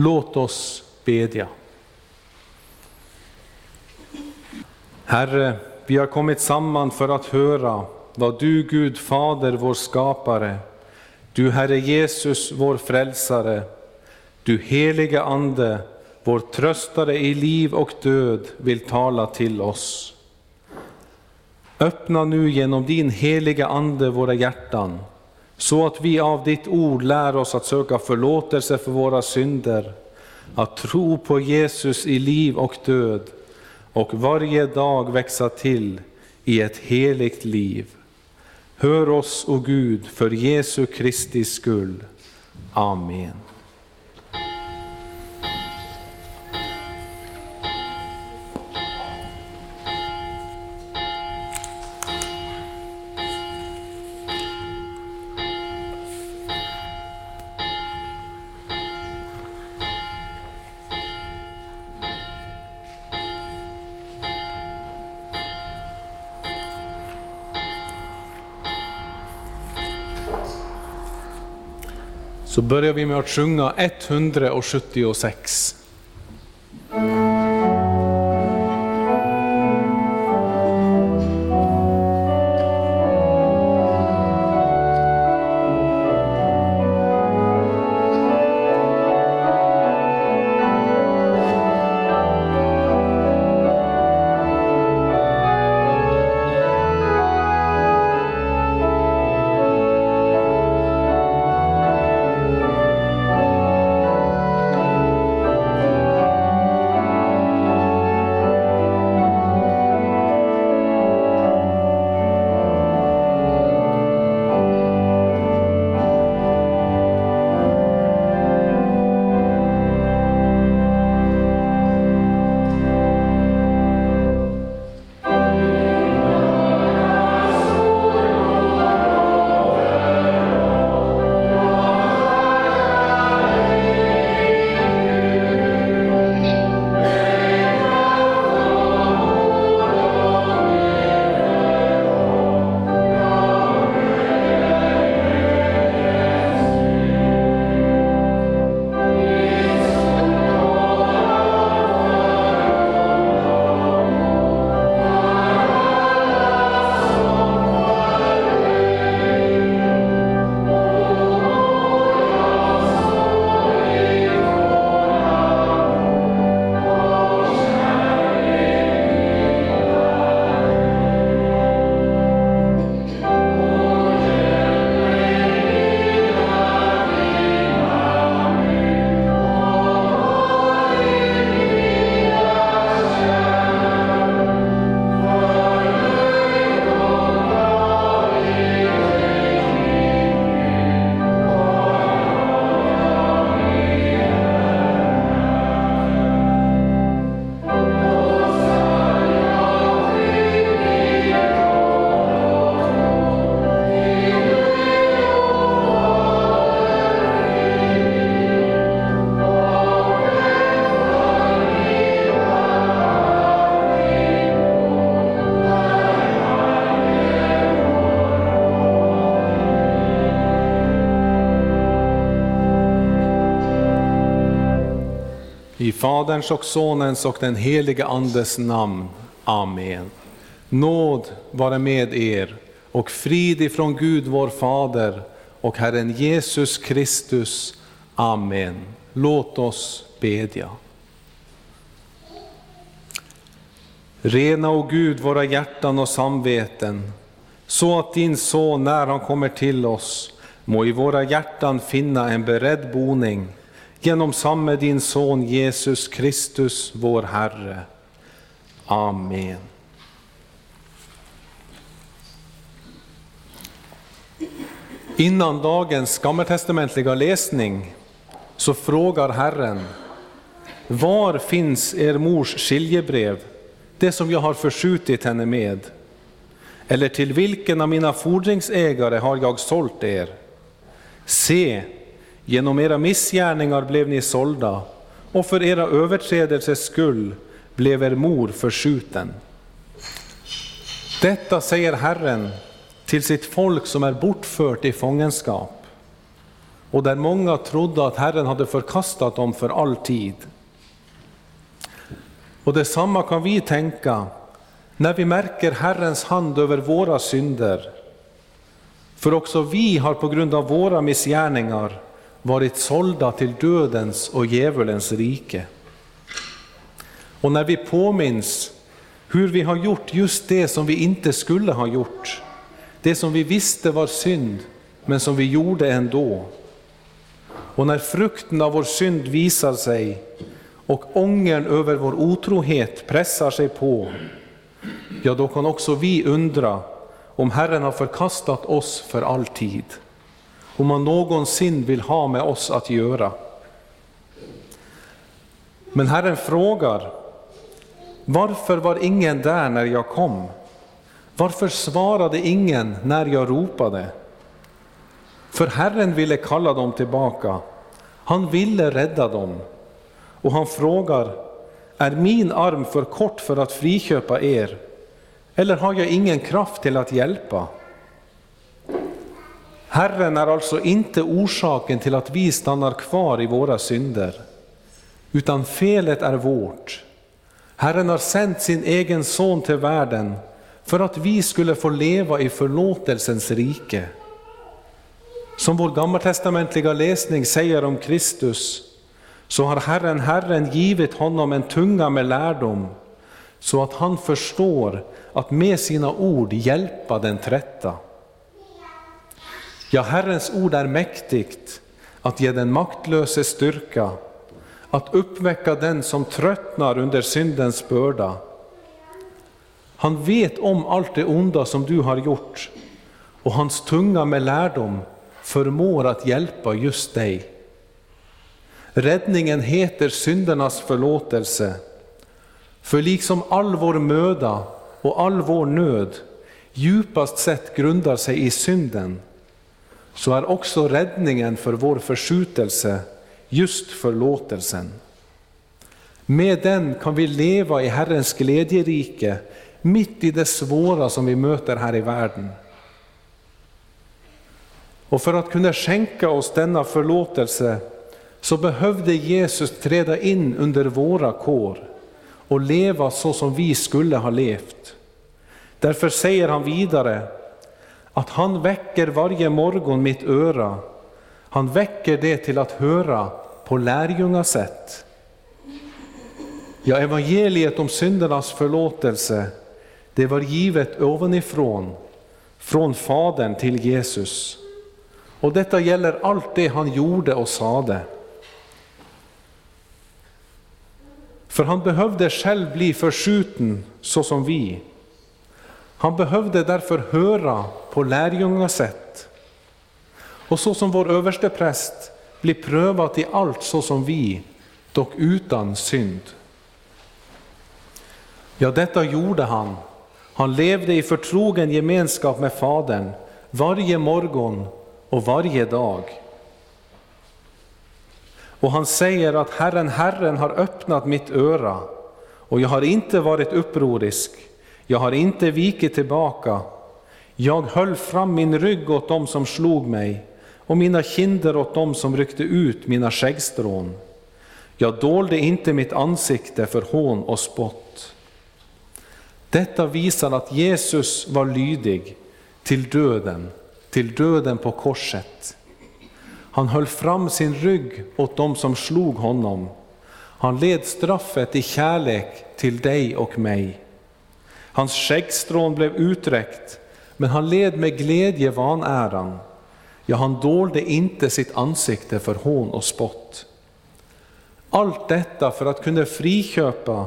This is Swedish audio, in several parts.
Låt oss bedja. Herre, vi har kommit samman för att höra vad du, Gud Fader, vår skapare, du Herre Jesus, vår frälsare, du helige Ande, vår tröstare i liv och död, vill tala till oss. Öppna nu genom din heliga Ande våra hjärtan, så att vi av ditt ord lär oss att söka förlåtelse för våra synder, att tro på Jesus i liv och död och varje dag växa till i ett heligt liv. Hör oss, o Gud, för Jesu Kristi skull. Amen. Så börjar vi med att sjunga 176. Faderns och Sonens och den helige Andes namn. Amen. Nåd vare med er och frid ifrån Gud vår Fader och Herren Jesus Kristus. Amen. Låt oss bedja. Rena, o Gud, våra hjärtan och samveten, så att din son, när han kommer till oss, må i våra hjärtan finna en beredd boning genom samme din son Jesus Kristus, vår Herre. Amen. Innan dagens gammaltestamentliga läsning så frågar Herren, var finns er mors skiljebrev, det som jag har förskjutit henne med? Eller till vilken av mina fordringsägare har jag sålt er? Se, Genom era missgärningar blev ni sålda, och för era överträdelses skull blev er mor förskjuten. Detta säger Herren till sitt folk som är bortfört i fångenskap. och där många trodde att Herren hade förkastat dem för all tid. Och detsamma kan vi tänka när vi märker Herrens hand över våra synder. För också vi har på grund av våra missgärningar varit sålda till dödens och djävulens rike. Och när vi påminns hur vi har gjort just det som vi inte skulle ha gjort, det som vi visste var synd, men som vi gjorde ändå. Och när frukten av vår synd visar sig och ångern över vår otrohet pressar sig på, ja, då kan också vi undra om Herren har förkastat oss för all tid, om han någonsin vill ha med oss att göra. Men Herren frågar, varför var ingen där när jag kom? Varför svarade ingen när jag ropade? För Herren ville kalla dem tillbaka, han ville rädda dem. Och han frågar, är min arm för kort för att friköpa er? Eller har jag ingen kraft till att hjälpa? Herren är alltså inte orsaken till att vi stannar kvar i våra synder, utan felet är vårt. Herren har sänt sin egen son till världen för att vi skulle få leva i förlåtelsens rike. Som vår gammaltestamentliga läsning säger om Kristus, så har Herren, Herren givit honom en tunga med lärdom, så att han förstår att med sina ord hjälpa den trätta. Ja, Herrens ord är mäktigt att ge den maktlöse styrka, att uppväcka den som tröttnar under syndens börda. Han vet om allt det onda som du har gjort, och hans tunga med lärdom förmår att hjälpa just dig. Räddningen heter syndernas förlåtelse. För liksom all vår möda och all vår nöd djupast sett grundar sig i synden, så är också räddningen för vår förskjutelse just förlåtelsen. Med den kan vi leva i Herrens glädjerike mitt i det svåra som vi möter här i världen. Och för att kunna skänka oss denna förlåtelse så behövde Jesus träda in under våra kår och leva så som vi skulle ha levt. Därför säger han vidare att han väcker varje morgon mitt öra. Han väcker det till att höra på lärjungasätt. Ja, evangeliet om syndernas förlåtelse, det var givet ovanifrån, från Fadern till Jesus. Och detta gäller allt det han gjorde och sade. För han behövde själv bli förskjuten så som vi. Han behövde därför höra på lärjungasätt. Och så som vår överste präst blir prövat i allt så som vi, dock utan synd. Ja, detta gjorde han. Han levde i förtrogen gemenskap med Fadern varje morgon och varje dag. Och han säger att Herren, Herren har öppnat mitt öra och jag har inte varit upprorisk, jag har inte vikit tillbaka. Jag höll fram min rygg åt dem som slog mig och mina kinder åt dem som ryckte ut mina skäggstrån. Jag dolde inte mitt ansikte för hån och spott. Detta visar att Jesus var lydig till döden, till döden på korset. Han höll fram sin rygg åt dem som slog honom. Han led straffet i kärlek till dig och mig. Hans skäggstrån blev uträckt, men han led med glädje vanäran. Ja, han dolde inte sitt ansikte för hån och spott. Allt detta för att kunna friköpa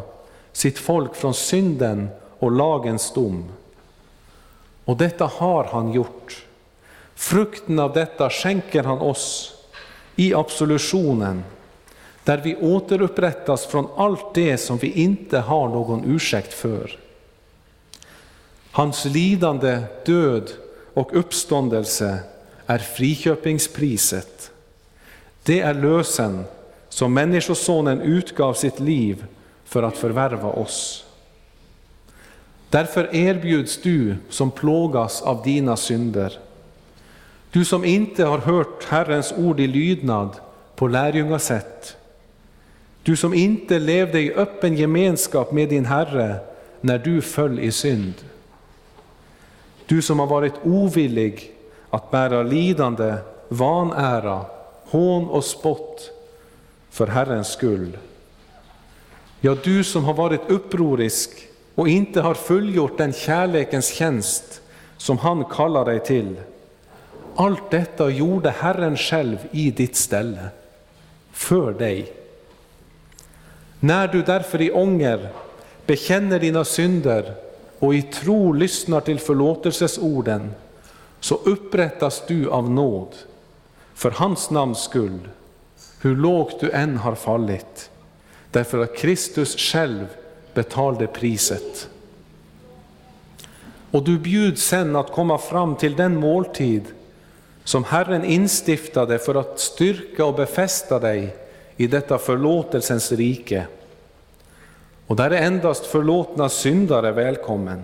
sitt folk från synden och lagens dom. Och detta har han gjort. Frukten av detta skänker han oss i absolutionen, där vi återupprättas från allt det som vi inte har någon ursäkt för. Hans lidande, död och uppståndelse är friköpingspriset. Det är lösen som Människosonen utgav sitt liv för att förvärva oss. Därför erbjuds du som plågas av dina synder Du som inte har hört Herrens ord i lydnad på lärjungasätt. Du som inte levde i öppen gemenskap med din Herre när du föll i synd. Du som har varit ovillig att bära lidande, vanära, hån och spott för Herrens skull. Ja, du som har varit upprorisk och inte har fullgjort den kärlekens tjänst som han kallar dig till. Allt detta gjorde Herren själv i ditt ställe, för dig. När du därför i ånger bekänner dina synder och i tro lyssnar till förlåtelsesorden, så upprättas du av nåd, för hans namns skull, hur lågt du än har fallit, därför att Kristus själv betalade priset. Och du bjuds sen att komma fram till den måltid som Herren instiftade för att styrka och befästa dig i detta förlåtelsens rike. Och där är endast förlåtna syndare välkommen.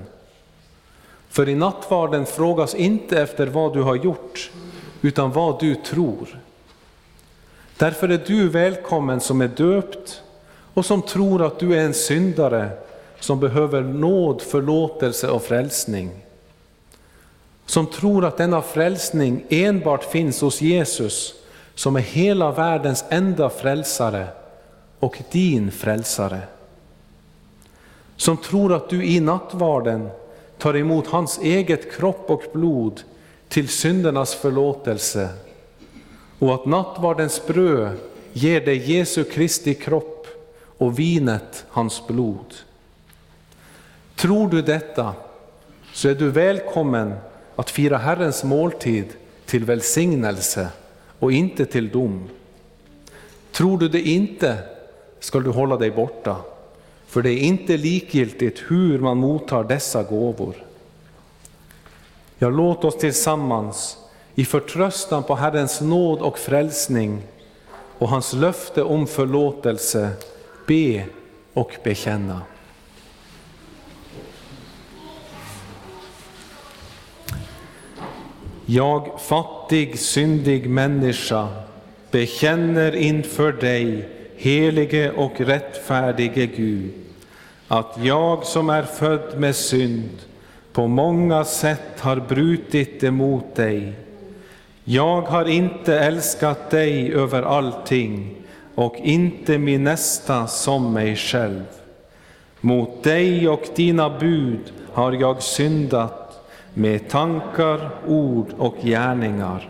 För i nattvarden frågas inte efter vad du har gjort, utan vad du tror. Därför är du välkommen som är döpt och som tror att du är en syndare som behöver nåd, förlåtelse och frälsning. Som tror att denna frälsning enbart finns hos Jesus, som är hela världens enda frälsare och din frälsare. Som tror att du i nattvarden tar emot hans eget kropp och blod till syndernas förlåtelse och att nattvardens bröd ger dig Jesu Kristi kropp och vinet hans blod. Tror du detta så är du välkommen att fira Herrens måltid till välsignelse och inte till dom. Tror du det inte skall du hålla dig borta, för det är inte likgiltigt hur man mottar dessa gåvor. Ja, låt oss tillsammans i förtröstan på Herrens nåd och frälsning och hans löfte om förlåtelse be och bekänna. Jag, fattig, syndig människa, bekänner inför dig, helige och rättfärdige Gud, att jag som är född med synd på många sätt har brutit emot dig. Jag har inte älskat dig över allting och inte min nästa som mig själv. Mot dig och dina bud har jag syndat med tankar, ord och gärningar.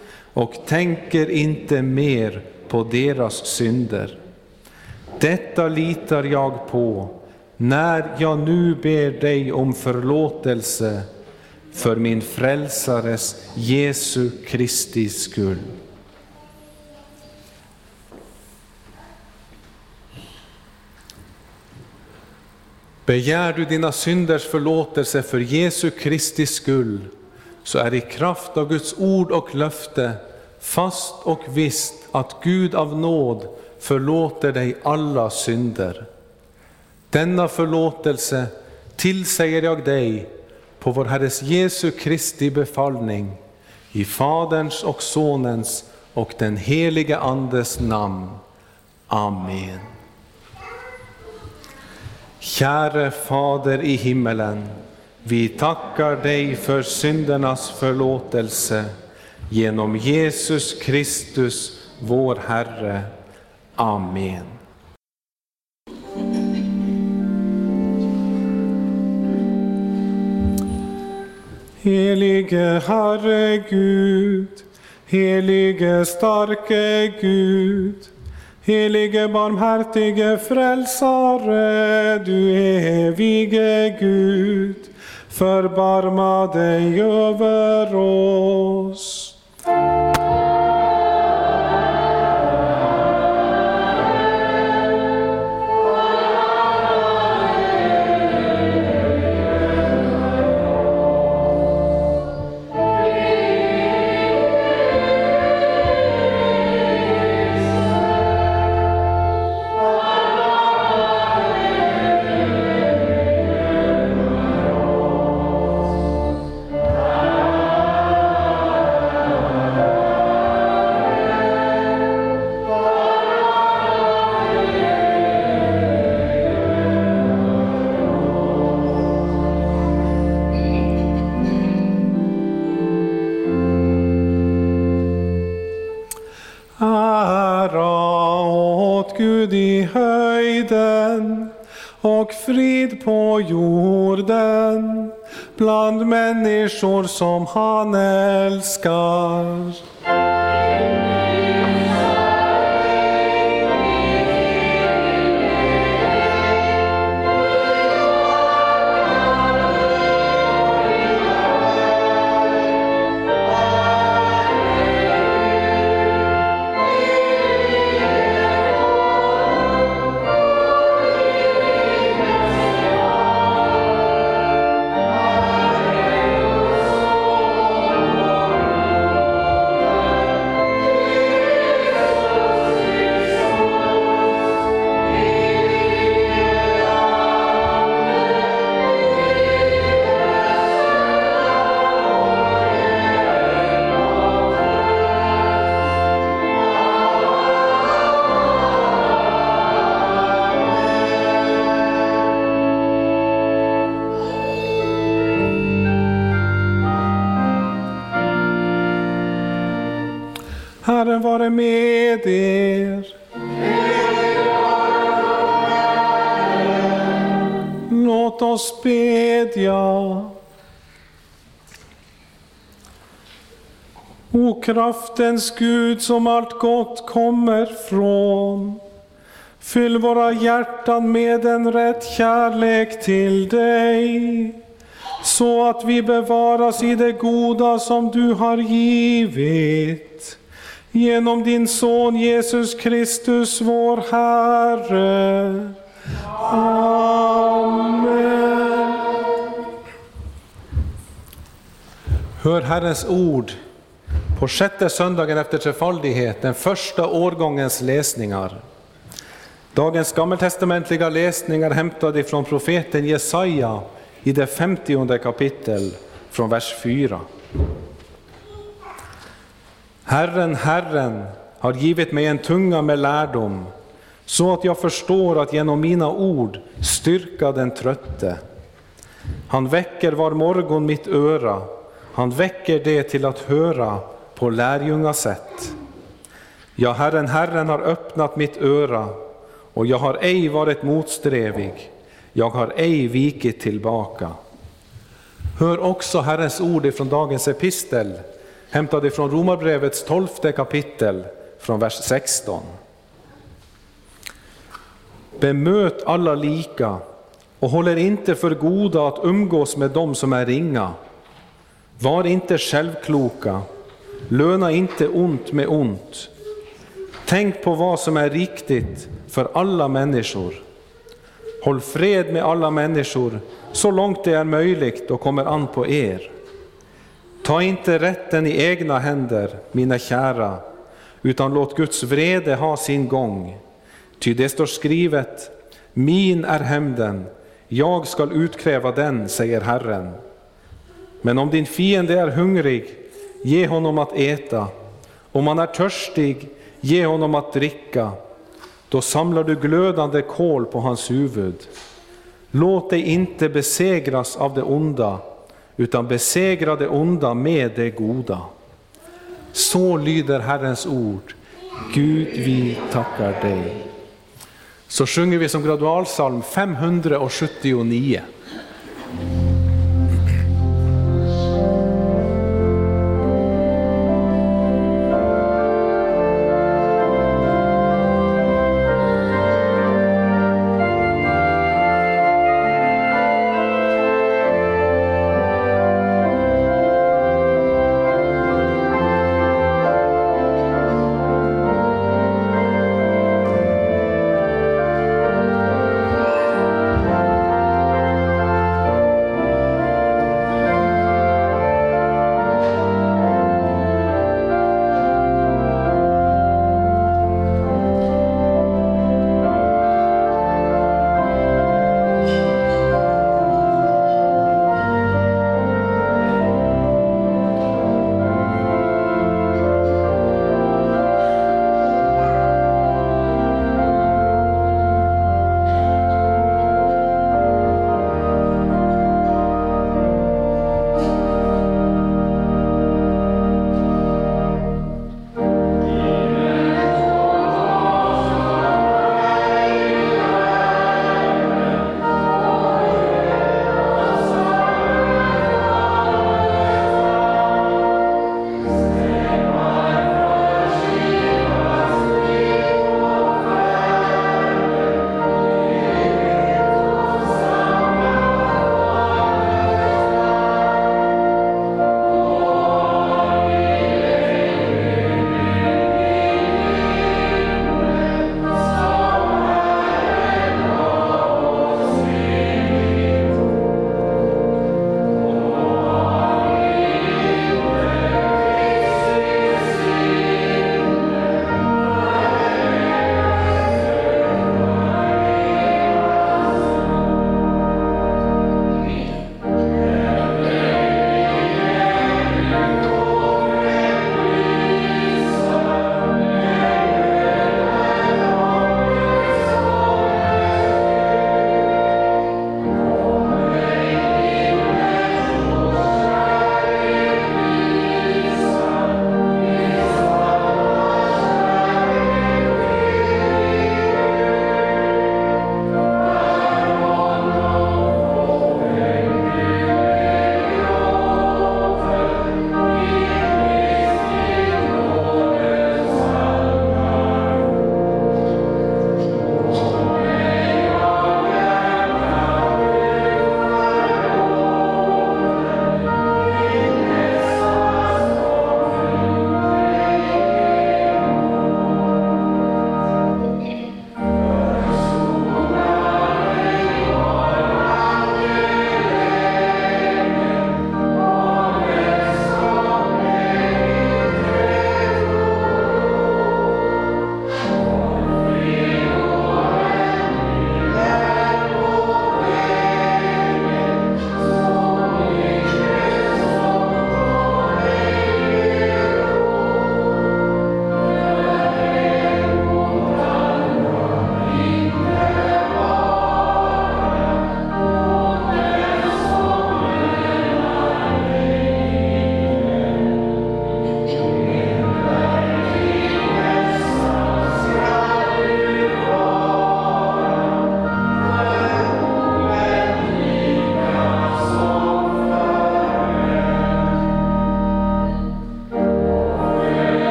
och tänker inte mer på deras synder. Detta litar jag på när jag nu ber dig om förlåtelse för min frälsares Jesu Kristi skull. Begär du dina synders förlåtelse för Jesu Kristi skull, så är i kraft av Guds ord och löfte fast och visst att Gud av nåd förlåter dig alla synder. Denna förlåtelse tillsäger jag dig på vår Herres Jesu Kristi befallning, i Faderns och Sonens och den helige Andes namn. Amen. Käre Fader i himmelen, vi tackar dig för syndernas förlåtelse genom Jesus Kristus, vår Herre. Amen. Helige Herre Gud, helige starke Gud, Helige barmhärtige frälsare, du evige Gud, förbarma dig över oss. Och frid på jorden bland människor som han älskar. O kraftens Gud som allt gott kommer från. Fyll våra hjärtan med en rätt kärlek till dig så att vi bevaras i det goda som du har givit. Genom din son Jesus Kristus, vår Herre. Amen. Hör Herrens ord på sjätte söndagen efter trefaldighet, den första årgångens läsningar. Dagens gammaltestamentliga läsningar hämtade från profeten Jesaja i det femtionde kapitel från vers 4. Herren, Herren har givit mig en tunga med lärdom, så att jag förstår att genom mina ord styrka den trötte. Han väcker var morgon mitt öra, han väcker det till att höra på lärjungasätt. Ja, Herren, Herren har öppnat mitt öra, och jag har ej varit motsträvig, jag har ej vikit tillbaka. Hör också Herrens ord ifrån dagens epistel, hämtade från Romarbrevets tolfte kapitel, från vers 16. Bemöt alla lika och håll er inte för goda att umgås med dem som är ringa. Var inte självkloka, löna inte ont med ont. Tänk på vad som är riktigt för alla människor. Håll fred med alla människor så långt det är möjligt och kommer an på er. Ta inte rätten i egna händer, mina kära, utan låt Guds vrede ha sin gång. Ty det står skrivet, min är hämnden, jag skall utkräva den, säger Herren. Men om din fiende är hungrig, ge honom att äta. Om han är törstig, ge honom att dricka. Då samlar du glödande kol på hans huvud. Låt dig inte besegras av det onda, utan besegra det onda med det goda. Så lyder Herrens ord. Gud, vi tackar dig. Så sjunger vi som gradualsalm 579.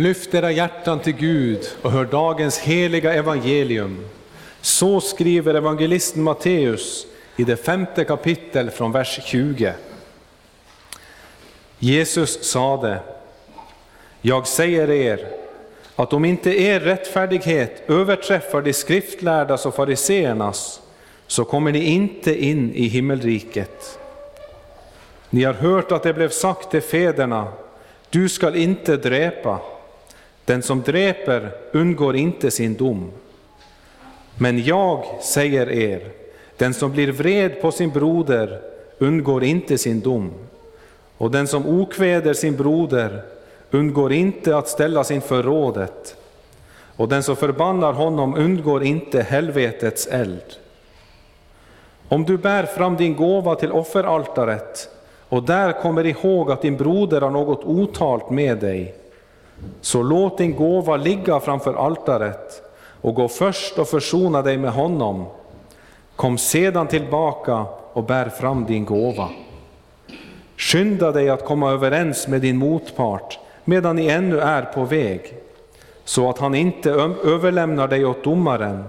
Lyft era hjärtan till Gud och hör dagens heliga evangelium. Så skriver evangelisten Matteus i det femte kapitel från vers 20. Jesus sade, jag säger er att om inte er rättfärdighet överträffar de skriftlärdas och fariseernas, så kommer ni inte in i himmelriket. Ni har hört att det blev sagt till fäderna, du skall inte dräpa. Den som dräper undgår inte sin dom. Men jag säger er, den som blir vred på sin broder undgår inte sin dom. Och den som okväder sin broder undgår inte att ställas inför rådet. Och den som förbannar honom undgår inte helvetets eld. Om du bär fram din gåva till offeraltaret och där kommer ihåg att din broder har något otalt med dig, så låt din gåva ligga framför altaret och gå först och försona dig med honom. Kom sedan tillbaka och bär fram din gåva. Skynda dig att komma överens med din motpart medan ni ännu är på väg, så att han inte överlämnar dig åt domaren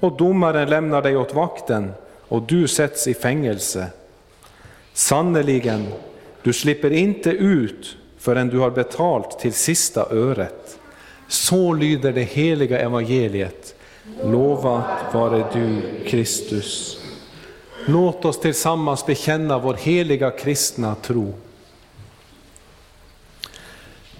och domaren lämnar dig åt vakten och du sätts i fängelse. Sannerligen, du slipper inte ut förrän du har betalt till sista öret. Så lyder det heliga evangeliet. Lovat vare du, Kristus. Låt oss tillsammans bekänna vår heliga kristna tro.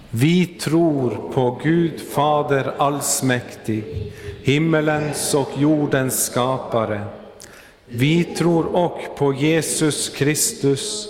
Vi tror på Gud Fader allsmäktig, himmelens och jordens skapare. Vi tror också på Jesus Kristus,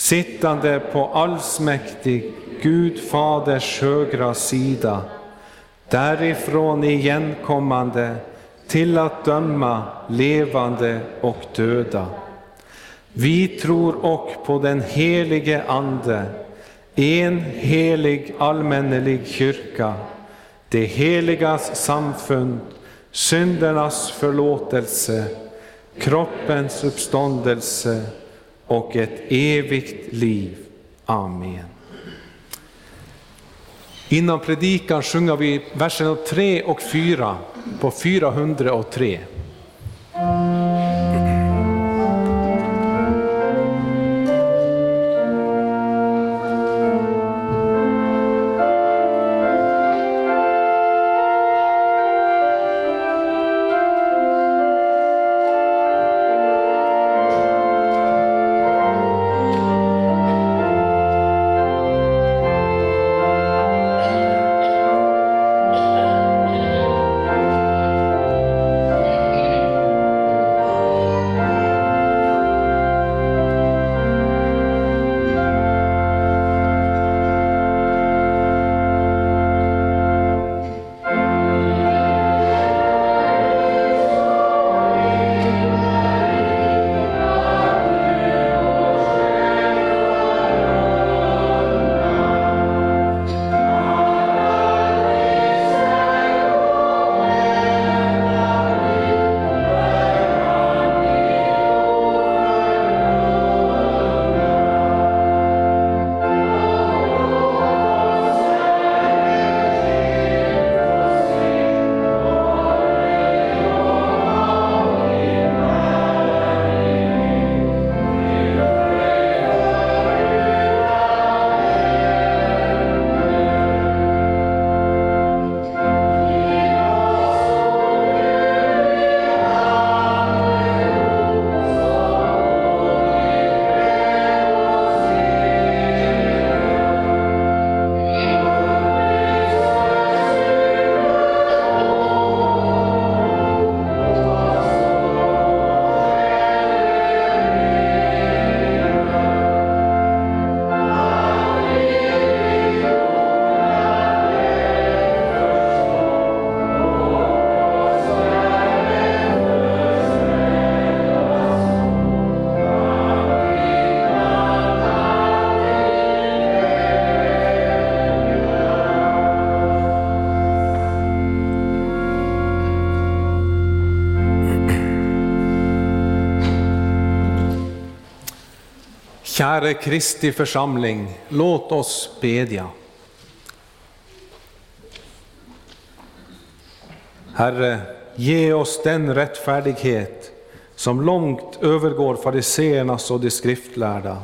sittande på allsmäktig Gud Faders högra sida, därifrån igenkommande till att döma levande och döda. Vi tror och på den helige Ande, en helig allmännelig kyrka, det heligas samfund, syndernas förlåtelse, kroppens uppståndelse och ett evigt liv. Amen. Innan predikan sjunger vi verserna 3 och 4 på 403. Käre Kristi församling, låt oss bedja. Herre, ge oss den rättfärdighet som långt övergår fariseernas och de skriftlärda.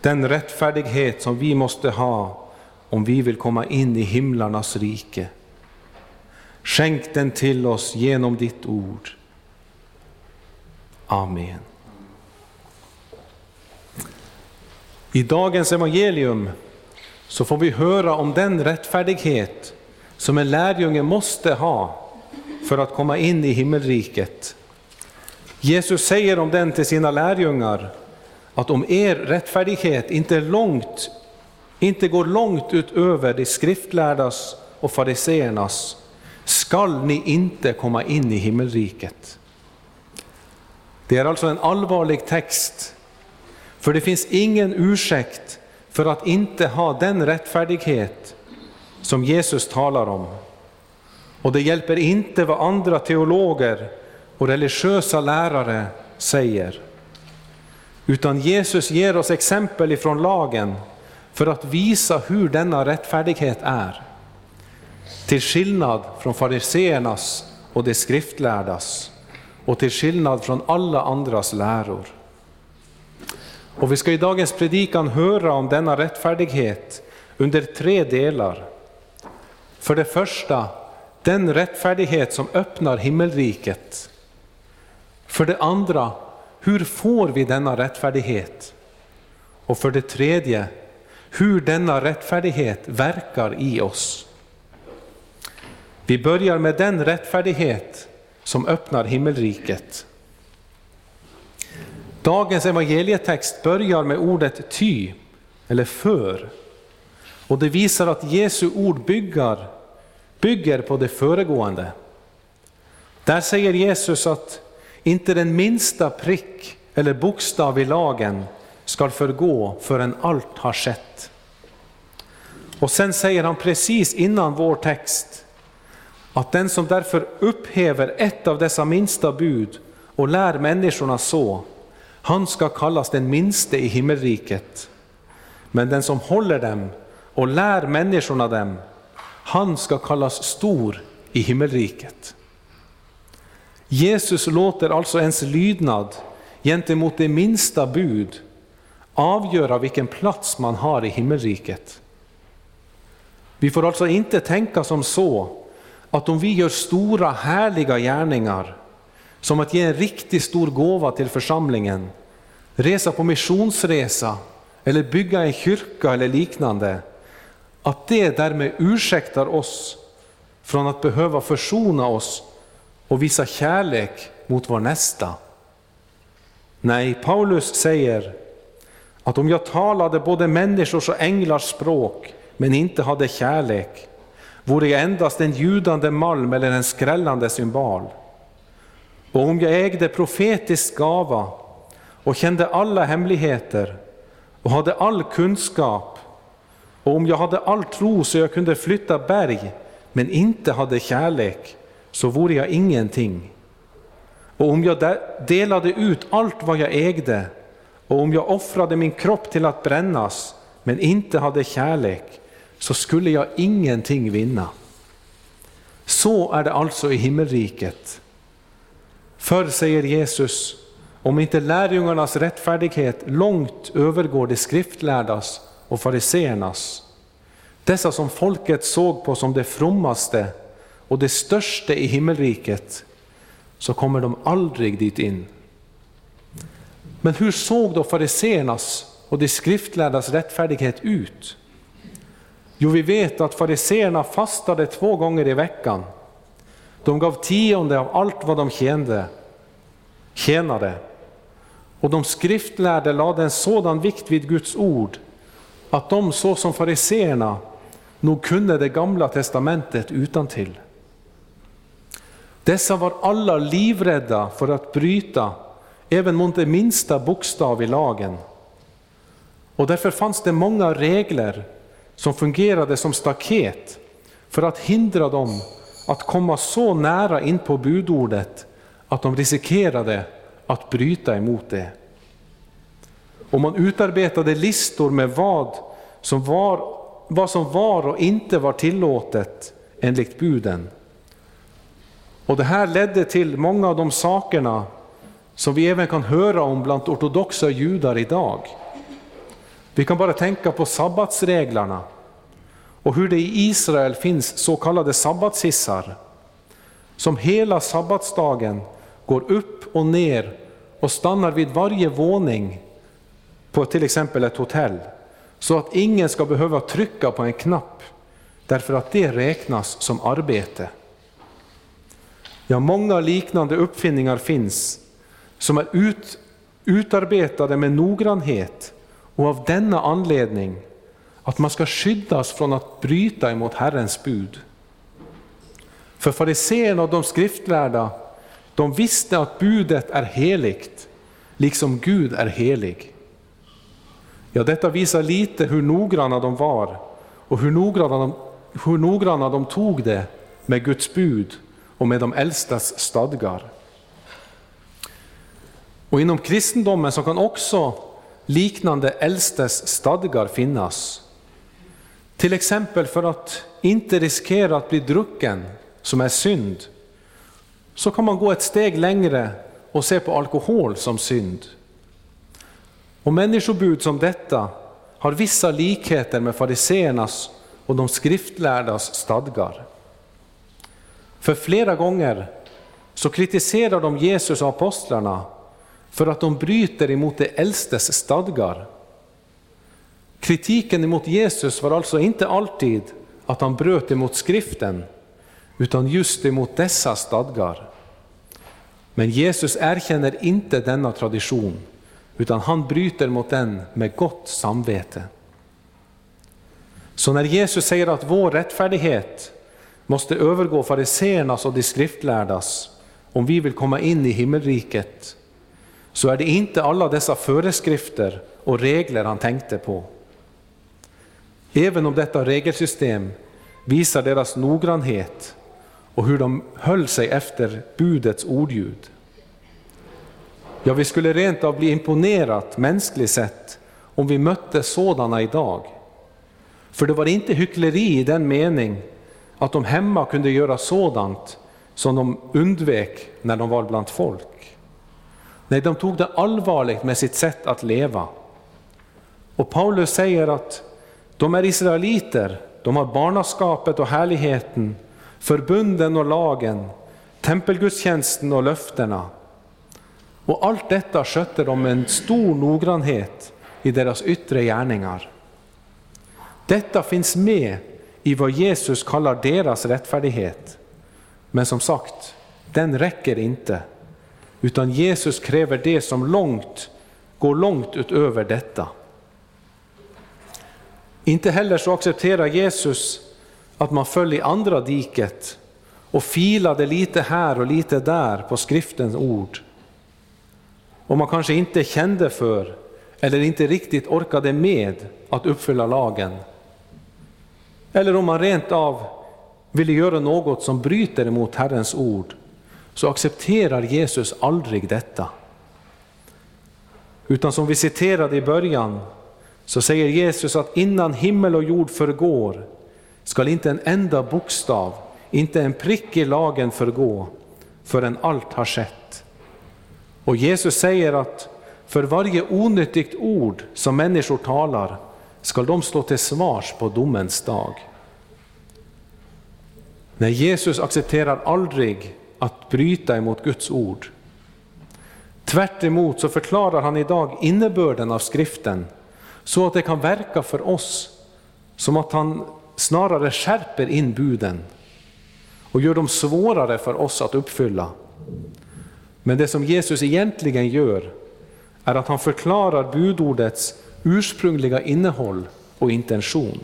Den rättfärdighet som vi måste ha om vi vill komma in i himlarnas rike. Skänk den till oss genom ditt ord. Amen. I dagens evangelium så får vi höra om den rättfärdighet som en lärjunge måste ha för att komma in i himmelriket. Jesus säger om den till sina lärjungar att om er rättfärdighet inte, långt, inte går långt utöver de skriftlärdas och fariseernas skall ni inte komma in i himmelriket. Det är alltså en allvarlig text, för det finns ingen ursäkt för att inte ha den rättfärdighet som Jesus talar om. Och det hjälper inte vad andra teologer och religiösa lärare säger. Utan Jesus ger oss exempel ifrån lagen för att visa hur denna rättfärdighet är. Till skillnad från fariseernas och de skriftlärdas och till skillnad från alla andras läror. Och vi ska i dagens predikan höra om denna rättfärdighet under tre delar. För det första, den rättfärdighet som öppnar himmelriket. För det andra, hur får vi denna rättfärdighet? Och för det tredje, hur denna rättfärdighet verkar i oss. Vi börjar med den rättfärdighet som öppnar himmelriket. Dagens evangelietext börjar med ordet ty, eller för. Och det visar att Jesu ord bygger, bygger på det föregående. Där säger Jesus att inte den minsta prick eller bokstav i lagen skall förgå förrän allt har skett. Och sen säger han precis innan vår text att den som därför upphäver ett av dessa minsta bud och lär människorna så, han ska kallas den minste i himmelriket. Men den som håller dem och lär människorna dem, han ska kallas stor i himmelriket. Jesus låter alltså ens lydnad gentemot det minsta bud avgöra vilken plats man har i himmelriket. Vi får alltså inte tänka som så att om vi gör stora härliga gärningar, som att ge en riktigt stor gåva till församlingen, resa på missionsresa eller bygga en kyrka eller liknande, att det därmed ursäktar oss från att behöva försona oss och visa kärlek mot vår nästa. Nej, Paulus säger att om jag talade både människors och änglars språk men inte hade kärlek, vore jag endast en ljudande malm eller en skrällande symbol. Och om jag ägde profetisk gava och kände alla hemligheter och hade all kunskap och om jag hade all tro så jag kunde flytta berg men inte hade kärlek så vore jag ingenting. Och om jag delade ut allt vad jag ägde och om jag offrade min kropp till att brännas men inte hade kärlek så skulle jag ingenting vinna. Så är det alltså i himmelriket. Förr säger Jesus, om inte lärjungarnas rättfärdighet långt övergår de skriftlärdas och fariseernas, dessa som folket såg på som det frommaste och det största i himmelriket, så kommer de aldrig dit in. Men hur såg då fariseernas och de skriftlärdas rättfärdighet ut? Jo, vi vet att fariseerna fastade två gånger i veckan. De gav tionde av allt vad de tjänade. tjänade. Och de skriftlärde lade en sådan vikt vid Guds ord att de så som fariseerna nog kunde det gamla testamentet utan till. Dessa var alla livrädda för att bryta även mot det minsta bokstav i lagen. Och därför fanns det många regler som fungerade som staket för att hindra dem att komma så nära in på budordet att de riskerade att bryta emot det. Och man utarbetade listor med vad som var, vad som var och inte var tillåtet enligt buden. Och det här ledde till många av de sakerna som vi även kan höra om bland ortodoxa judar idag. Vi kan bara tänka på sabbatsreglerna och hur det i Israel finns så kallade sabbatshissar som hela sabbatsdagen går upp och ner och stannar vid varje våning på till exempel ett hotell så att ingen ska behöva trycka på en knapp därför att det räknas som arbete. Ja, många liknande uppfinningar finns som är ut, utarbetade med noggrannhet och av denna anledning att man ska skyddas från att bryta emot Herrens bud. För fariséerna och de skriftlärda, de visste att budet är heligt, liksom Gud är helig. Ja, detta visar lite hur noggranna de var och hur noggranna de, hur noggranna de tog det med Guds bud och med de äldstas stadgar. Och inom kristendomen så kan också liknande äldstes stadgar finnas. Till exempel för att inte riskera att bli drucken, som är synd, så kan man gå ett steg längre och se på alkohol som synd. Och människobud som detta har vissa likheter med fariseernas och de skriftlärdas stadgar. För flera gånger så kritiserar de Jesus och apostlarna för att de bryter emot de äldstes stadgar. Kritiken emot Jesus var alltså inte alltid att han bröt emot skriften, utan just emot dessa stadgar. Men Jesus erkänner inte denna tradition, utan han bryter mot den med gott samvete. Så när Jesus säger att vår rättfärdighet måste övergå fariseernas och de skriftlärdas om vi vill komma in i himmelriket, så är det inte alla dessa föreskrifter och regler han tänkte på. Även om detta regelsystem visar deras noggrannhet och hur de höll sig efter budets ordljud. Ja, vi skulle rent av bli imponerat mänskligt sett om vi mötte sådana idag. För det var inte hyckleri i den mening att de hemma kunde göra sådant som de undvek när de var bland folk. Nej, de tog det allvarligt med sitt sätt att leva. Och Paulus säger att de är israeliter, de har barnaskapet och härligheten, förbunden och lagen, tempelgudstjänsten och löftena. Och allt detta skötte de med en stor noggrannhet i deras yttre gärningar. Detta finns med i vad Jesus kallar deras rättfärdighet. Men som sagt, den räcker inte, utan Jesus kräver det som långt, går långt utöver detta. Inte heller så accepterar Jesus att man föll i andra diket och filade lite här och lite där på skriftens ord. Och man kanske inte kände för eller inte riktigt orkade med att uppfylla lagen. Eller om man rent av ville göra något som bryter emot Herrens ord, så accepterar Jesus aldrig detta. Utan som vi citerade i början, så säger Jesus att innan himmel och jord förgår skall inte en enda bokstav, inte en prick i lagen förgå förrän allt har skett. Och Jesus säger att för varje onyttigt ord som människor talar skall de stå till svars på domens dag. Nej, Jesus accepterar aldrig att bryta emot Guds ord. Tvärt emot så förklarar han idag innebörden av skriften så att det kan verka för oss som att han snarare skärper in buden och gör dem svårare för oss att uppfylla. Men det som Jesus egentligen gör är att han förklarar budordets ursprungliga innehåll och intention.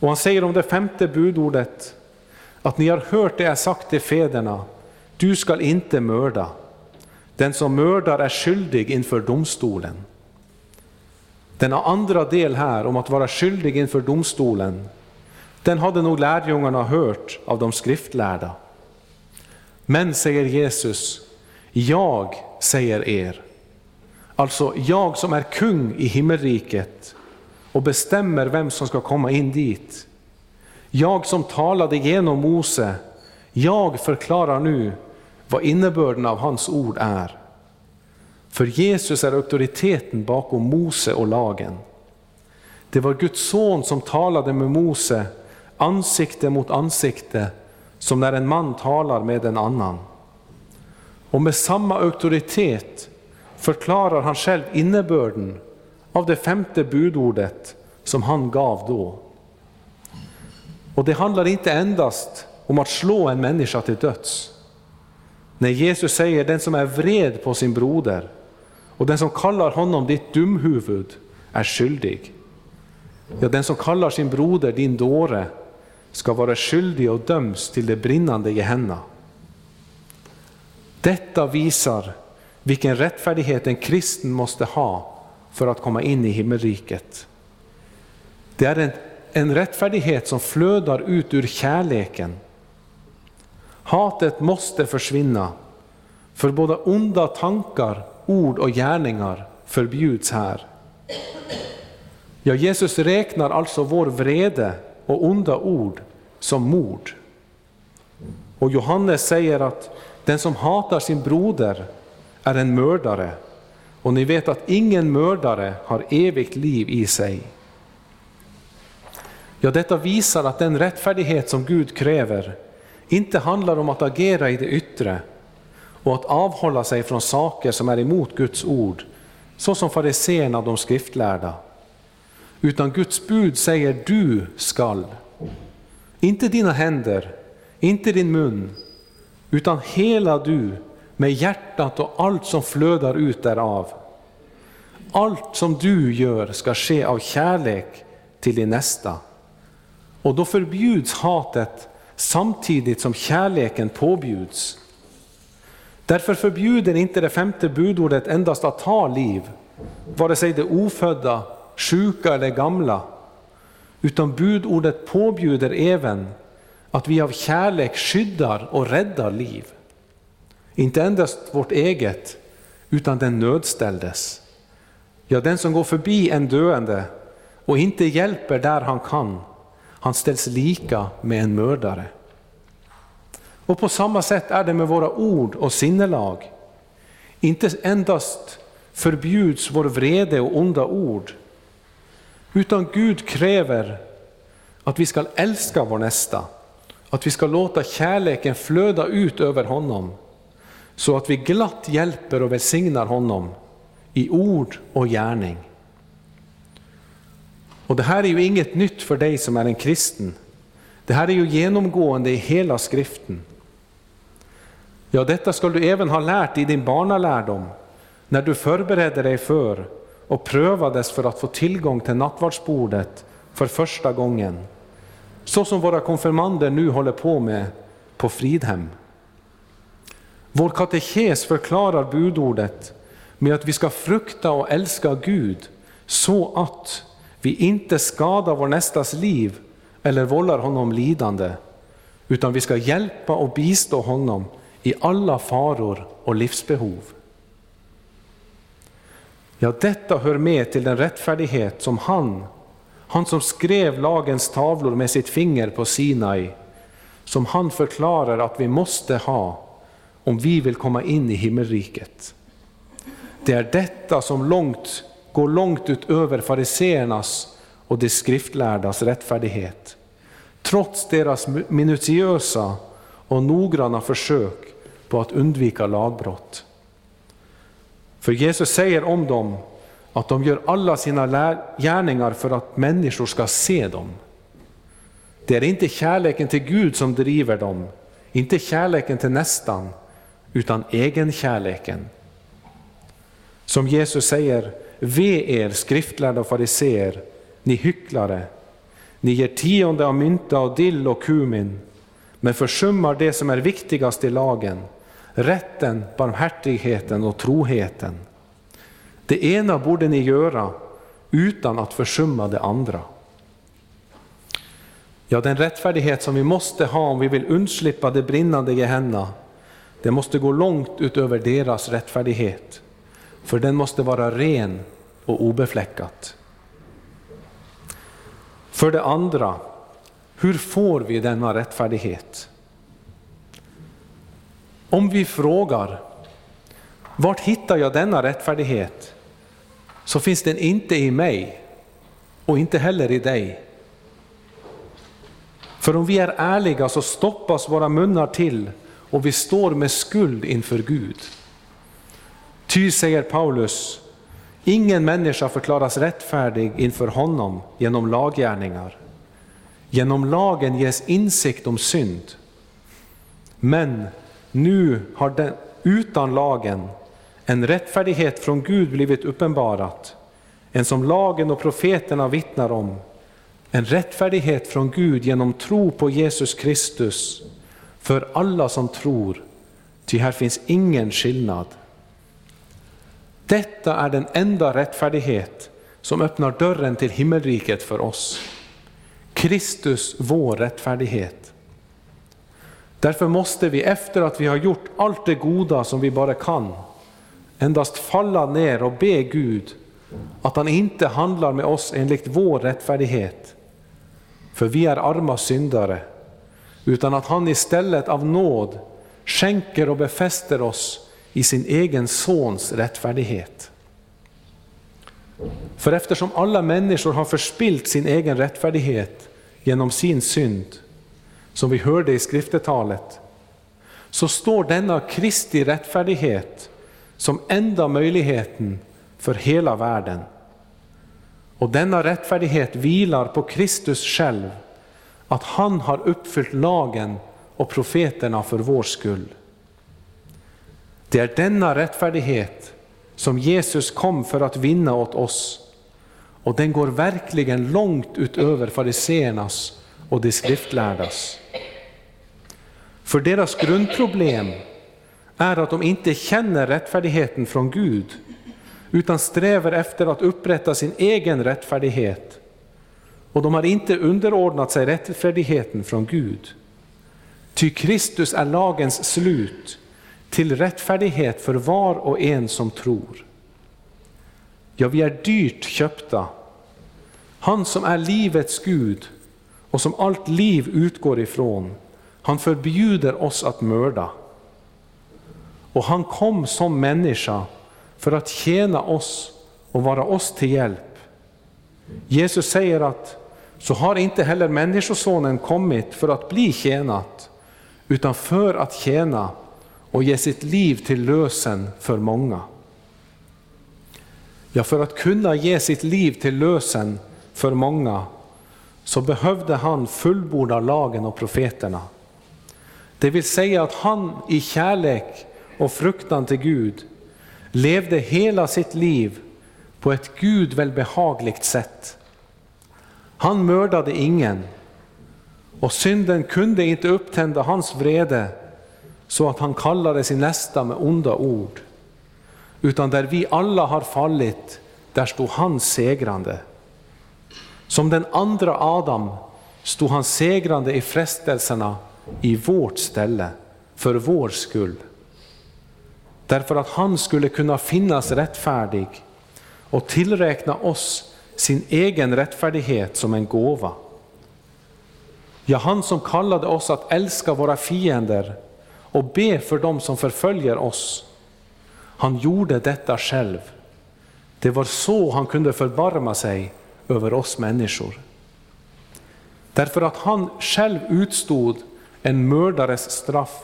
Och han säger om det femte budordet att ni har hört det jag sagt till fäderna, du skall inte mörda. Den som mördar är skyldig inför domstolen. Denna andra del här om att vara skyldig inför domstolen, den hade nog lärjungarna hört av de skriftlärda. Men, säger Jesus, jag säger er, Alltså jag som är kung i himmelriket och bestämmer vem som ska komma in dit. Jag som talade genom Mose, jag förklarar nu vad innebörden av hans ord är. För Jesus är auktoriteten bakom Mose och lagen. Det var Guds son som talade med Mose ansikte mot ansikte, som när en man talar med en annan. Och med samma auktoritet förklarar han själv innebörden av det femte budordet som han gav då. Och det handlar inte endast om att slå en människa till döds. När Jesus säger den som är vred på sin broder och den som kallar honom ditt dumhuvud är skyldig. Ja, den som kallar sin broder din dåre ska vara skyldig och döms till det brinnande Gehenna. Detta visar vilken rättfärdighet en kristen måste ha för att komma in i himmelriket. Det är en, en rättfärdighet som flödar ut ur kärleken. Hatet måste försvinna, för både onda tankar, ord och gärningar förbjuds här. Ja, Jesus räknar alltså vår vrede och onda ord som mord. Och Johannes säger att den som hatar sin broder är en mördare. Och ni vet att ingen mördare har evigt liv i sig. Ja, detta visar att den rättfärdighet som Gud kräver inte handlar om att agera i det yttre och att avhålla sig från saker som är emot Guds ord, så som fariséerna och de skriftlärda. Utan Guds bud säger du skall. Inte dina händer, inte din mun, utan hela du med hjärtat och allt som flödar ut därav. Allt som du gör ska ske av kärlek till din nästa. Och då förbjuds hatet samtidigt som kärleken påbjuds. Därför förbjuder inte det femte budordet endast att ta liv, vare sig det ofödda, sjuka eller gamla, utan budordet påbjuder även att vi av kärlek skyddar och räddar liv. Inte endast vårt eget, utan den nödställdes. Ja, den som går förbi en döende och inte hjälper där han kan, han ställs lika med en mördare. Och på samma sätt är det med våra ord och sinnelag. Inte endast förbjuds vår vrede och onda ord, utan Gud kräver att vi ska älska vår nästa, att vi ska låta kärleken flöda ut över honom, så att vi glatt hjälper och välsignar honom i ord och gärning. Och Det här är ju inget nytt för dig som är en kristen. Det här är ju genomgående i hela skriften. Ja, detta skall du även ha lärt i din barnalärdom, när du förberedde dig för och prövades för att få tillgång till nattvardsbordet för första gången. Så som våra konfirmander nu håller på med på Fridhem. Vår katekes förklarar budordet med att vi ska frukta och älska Gud så att vi inte skadar vår nästas liv eller vållar honom lidande, utan vi ska hjälpa och bistå honom i alla faror och livsbehov. Ja, detta hör med till den rättfärdighet som han, han som skrev lagens tavlor med sitt finger på Sinai, som han förklarar att vi måste ha om vi vill komma in i himmelriket. Det är detta som långt, går långt utöver fariseernas och de skriftlärdas rättfärdighet. Trots deras minutiösa och noggranna försök på att undvika lagbrott. För Jesus säger om dem att de gör alla sina gärningar för att människor ska se dem. Det är inte kärleken till Gud som driver dem, inte kärleken till nästan, utan egenkärleken. Som Jesus säger, ve er skriftlärda och fariseer, ni hycklare, ni ger tionde av mynta och dill och kumin, men försummar det som är viktigast i lagen, rätten, barmhärtigheten och troheten. Det ena borde ni göra utan att försumma det andra. Ja, den rättfärdighet som vi måste ha om vi vill undslippa det brinnande Gehenna, det måste gå långt utöver deras rättfärdighet. för den måste vara ren och obefläckat. För det andra, hur får vi denna rättfärdighet? Om vi frågar, vart hittar jag denna rättfärdighet? Så finns den inte i mig och inte heller i dig. För om vi är ärliga så stoppas våra munnar till och vi står med skuld inför Gud. Ty, säger Paulus, ingen människa förklaras rättfärdig inför honom genom laggärningar. Genom lagen ges insikt om synd. Men nu har den, utan lagen en rättfärdighet från Gud blivit uppenbarat, en som lagen och profeterna vittnar om, en rättfärdighet från Gud genom tro på Jesus Kristus för alla som tror, ty här finns ingen skillnad. Detta är den enda rättfärdighet som öppnar dörren till himmelriket för oss. Kristus, vår rättfärdighet. Därför måste vi efter att vi har gjort allt det goda som vi bara kan, endast falla ner och be Gud att han inte handlar med oss enligt vår rättfärdighet, för vi är arma syndare, utan att han istället av nåd skänker och befäster oss i sin egen sons rättfärdighet. För eftersom alla människor har förspilt sin egen rättfärdighet genom sin synd, som vi hörde i skriftetalet, så står denna Kristi rättfärdighet som enda möjligheten för hela världen. Och denna rättfärdighet vilar på Kristus själv, att han har uppfyllt lagen och profeterna för vår skull. Det är denna rättfärdighet som Jesus kom för att vinna åt oss. Och den går verkligen långt utöver fariseernas och de skriftlärdas. För deras grundproblem är att de inte känner rättfärdigheten från Gud, utan strävar efter att upprätta sin egen rättfärdighet. Och de har inte underordnat sig rättfärdigheten från Gud. Ty Kristus är lagens slut till rättfärdighet för var och en som tror. Ja, vi är dyrt köpta. Han som är livets Gud och som allt liv utgår ifrån, han förbjuder oss att mörda. Och han kom som människa för att tjäna oss och vara oss till hjälp. Jesus säger att så har inte heller Människosonen kommit för att bli tjänat, utan för att tjäna och ge sitt liv till lösen för många. Ja, för att kunna ge sitt liv till lösen för många så behövde han fullborda lagen och profeterna. Det vill säga att han i kärlek och fruktan till Gud levde hela sitt liv på ett Gud välbehagligt sätt. Han mördade ingen och synden kunde inte upptända hans vrede så att han kallade sin nästa med onda ord. Utan där vi alla har fallit, där stod han segrande. Som den andra Adam stod han segrande i frestelserna i vårt ställe, för vår skull. Därför att han skulle kunna finnas rättfärdig och tillräkna oss sin egen rättfärdighet som en gåva. Ja, han som kallade oss att älska våra fiender och be för dem som förföljer oss. Han gjorde detta själv. Det var så han kunde förbarma sig över oss människor. Därför att han själv utstod en mördares straff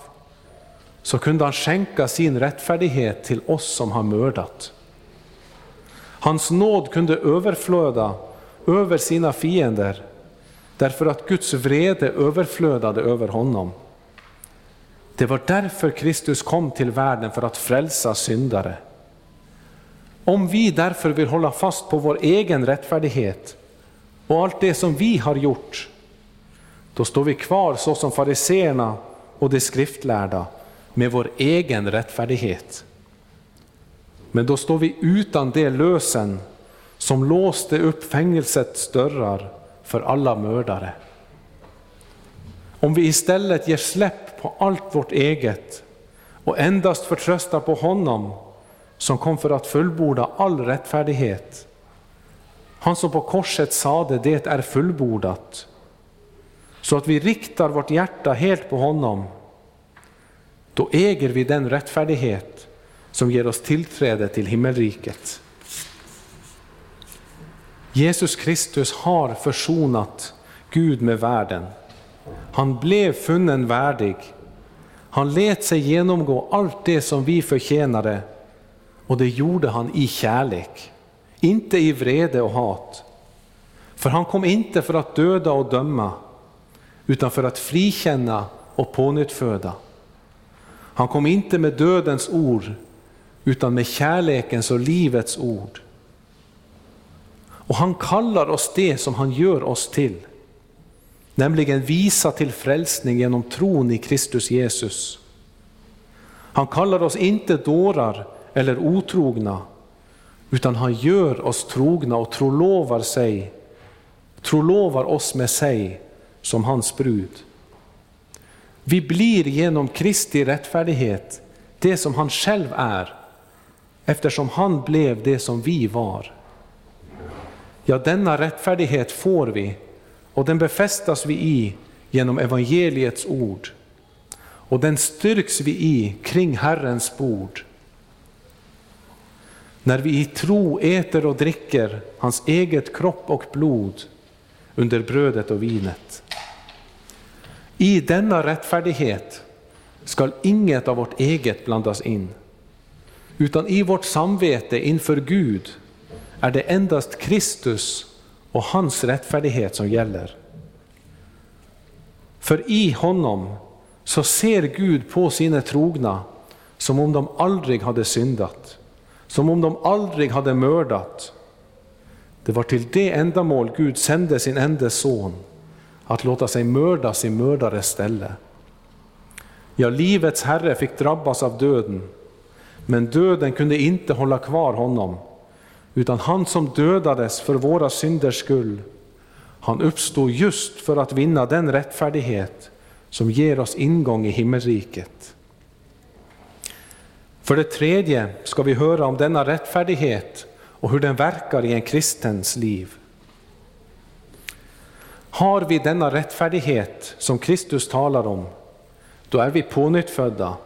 så kunde han skänka sin rättfärdighet till oss som har mördat. Hans nåd kunde överflöda över sina fiender därför att Guds vrede överflödade över honom. Det var därför Kristus kom till världen, för att frälsa syndare. Om vi därför vill hålla fast på vår egen rättfärdighet och allt det som vi har gjort, då står vi kvar så som fariseerna och de skriftlärda med vår egen rättfärdighet. Men då står vi utan det lösen som låste upp fängelsets dörrar för alla mördare. Om vi istället ger släpp på allt vårt eget och endast förtröstar på honom som kom för att fullborda all rättfärdighet. Han som på korset sade det är fullbordat. Så att vi riktar vårt hjärta helt på honom. Då äger vi den rättfärdighet som ger oss tillträde till himmelriket. Jesus Kristus har försonat Gud med världen. Han blev funnen värdig. Han lät sig genomgå allt det som vi förtjänade och det gjorde han i kärlek, inte i vrede och hat. För han kom inte för att döda och döma, utan för att frikänna och pånyttföda. Han kom inte med dödens ord, utan med kärlekens och livets ord. Och han kallar oss det som han gör oss till, nämligen visa till frälsning genom tron i Kristus Jesus. Han kallar oss inte dårar eller otrogna, utan han gör oss trogna och trolovar sig, trolovar oss med sig som hans brud. Vi blir genom Kristi rättfärdighet det som han själv är, eftersom han blev det som vi var. Ja, denna rättfärdighet får vi och den befästas vi i genom evangeliets ord. Och den styrks vi i kring Herrens bord. När vi i tro äter och dricker hans eget kropp och blod under brödet och vinet. I denna rättfärdighet skall inget av vårt eget blandas in, utan i vårt samvete inför Gud är det endast Kristus och hans rättfärdighet som gäller. För i honom så ser Gud på sina trogna som om de aldrig hade syndat, som om de aldrig hade mördat. Det var till det ändamål Gud sände sin enda son, att låta sig mördas i mördares ställe. Ja, livets Herre fick drabbas av döden, men döden kunde inte hålla kvar honom, utan han som dödades för våra synders skull, han uppstod just för att vinna den rättfärdighet som ger oss ingång i himmelriket. För det tredje ska vi höra om denna rättfärdighet och hur den verkar i en kristens liv. Har vi denna rättfärdighet som Kristus talar om, då är vi pånyttfödda,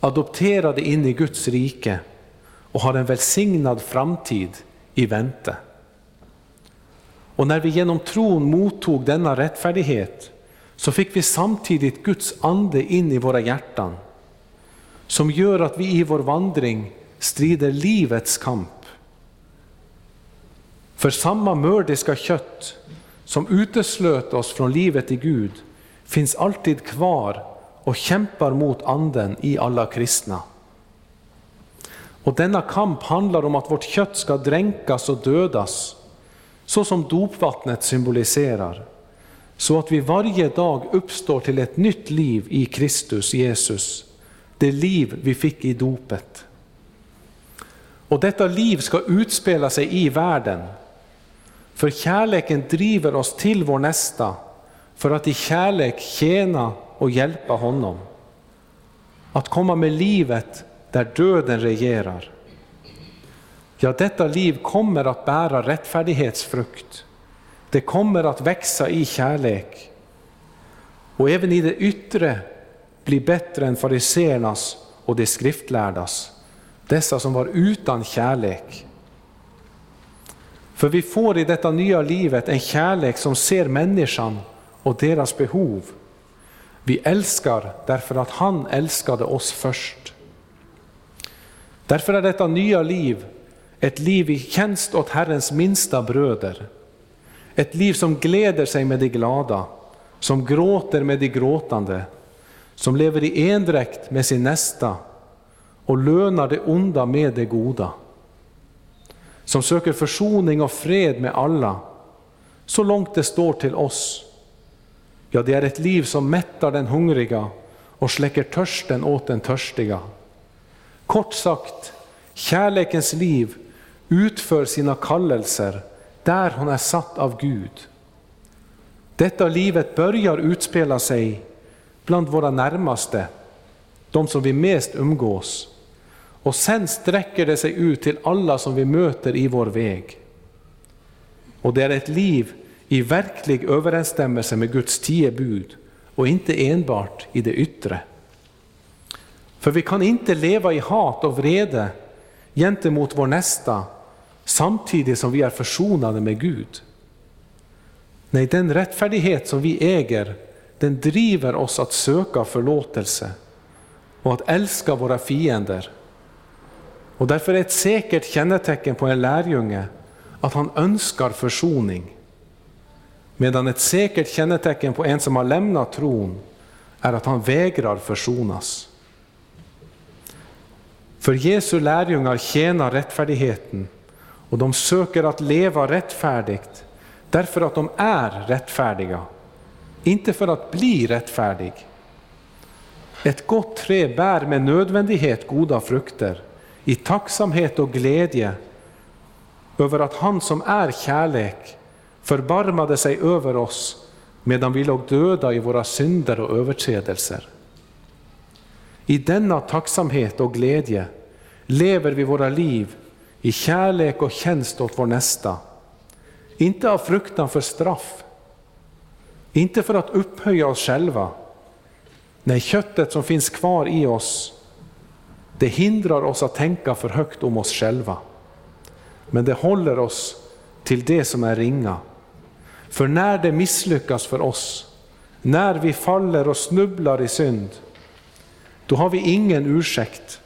adopterade in i Guds rike och har en välsignad framtid i vänte. Och när vi genom tron mottog denna rättfärdighet så fick vi samtidigt Guds ande in i våra hjärtan som gör att vi i vår vandring strider livets kamp. För samma mördiska kött som uteslöt oss från livet i Gud finns alltid kvar och kämpar mot anden i alla kristna. Och denna kamp handlar om att vårt kött ska dränkas och dödas, så som dopvattnet symboliserar, så att vi varje dag uppstår till ett nytt liv i Kristus Jesus, det liv vi fick i dopet. Och detta liv ska utspela sig i världen, för kärleken driver oss till vår nästa, för att i kärlek tjäna och hjälpa honom. Att komma med livet där döden regerar. Ja, detta liv kommer att bära rättfärdighetsfrukt. Det kommer att växa i kärlek. Och även i det yttre bli bättre än fariseernas och de skriftlärdas, dessa som var utan kärlek. För vi får i detta nya livet en kärlek som ser människan och deras behov. Vi älskar därför att han älskade oss först. Därför är detta nya liv ett liv i tjänst åt Herrens minsta bröder. Ett liv som gläder sig med de glada, som gråter med de gråtande, som lever i endräkt med sin nästa och lönar det onda med det goda. Som söker försoning och fred med alla, så långt det står till oss. Ja, det är ett liv som mättar den hungriga och släcker törsten åt den törstiga. Kort sagt, kärlekens liv utför sina kallelser där hon är satt av Gud. Detta livet börjar utspela sig bland våra närmaste, de som vi mest umgås. och sen sträcker det sig ut till alla som vi möter i vår väg. Och det är ett liv i verklig överensstämmelse med Guds tio bud och inte enbart i det yttre. För vi kan inte leva i hat och vrede gentemot vår nästa samtidigt som vi är försonade med Gud. Nej, den rättfärdighet som vi äger, den driver oss att söka förlåtelse och att älska våra fiender. Och därför är ett säkert kännetecken på en lärjunge att han önskar försoning. Medan ett säkert kännetecken på en som har lämnat tron är att han vägrar försonas. För Jesu lärjungar tjänar rättfärdigheten och de söker att leva rättfärdigt därför att de är rättfärdiga, inte för att bli rättfärdig. Ett gott trä bär med nödvändighet goda frukter i tacksamhet och glädje över att han som är kärlek förbarmade sig över oss medan vi låg döda i våra synder och överträdelser. I denna tacksamhet och glädje lever vi våra liv i kärlek och tjänst åt vår nästa. Inte av fruktan för straff, inte för att upphöja oss själva. Nej, köttet som finns kvar i oss, det hindrar oss att tänka för högt om oss själva. Men det håller oss till det som är ringa. För när det misslyckas för oss, när vi faller och snubblar i synd, då har vi ingen ursäkt.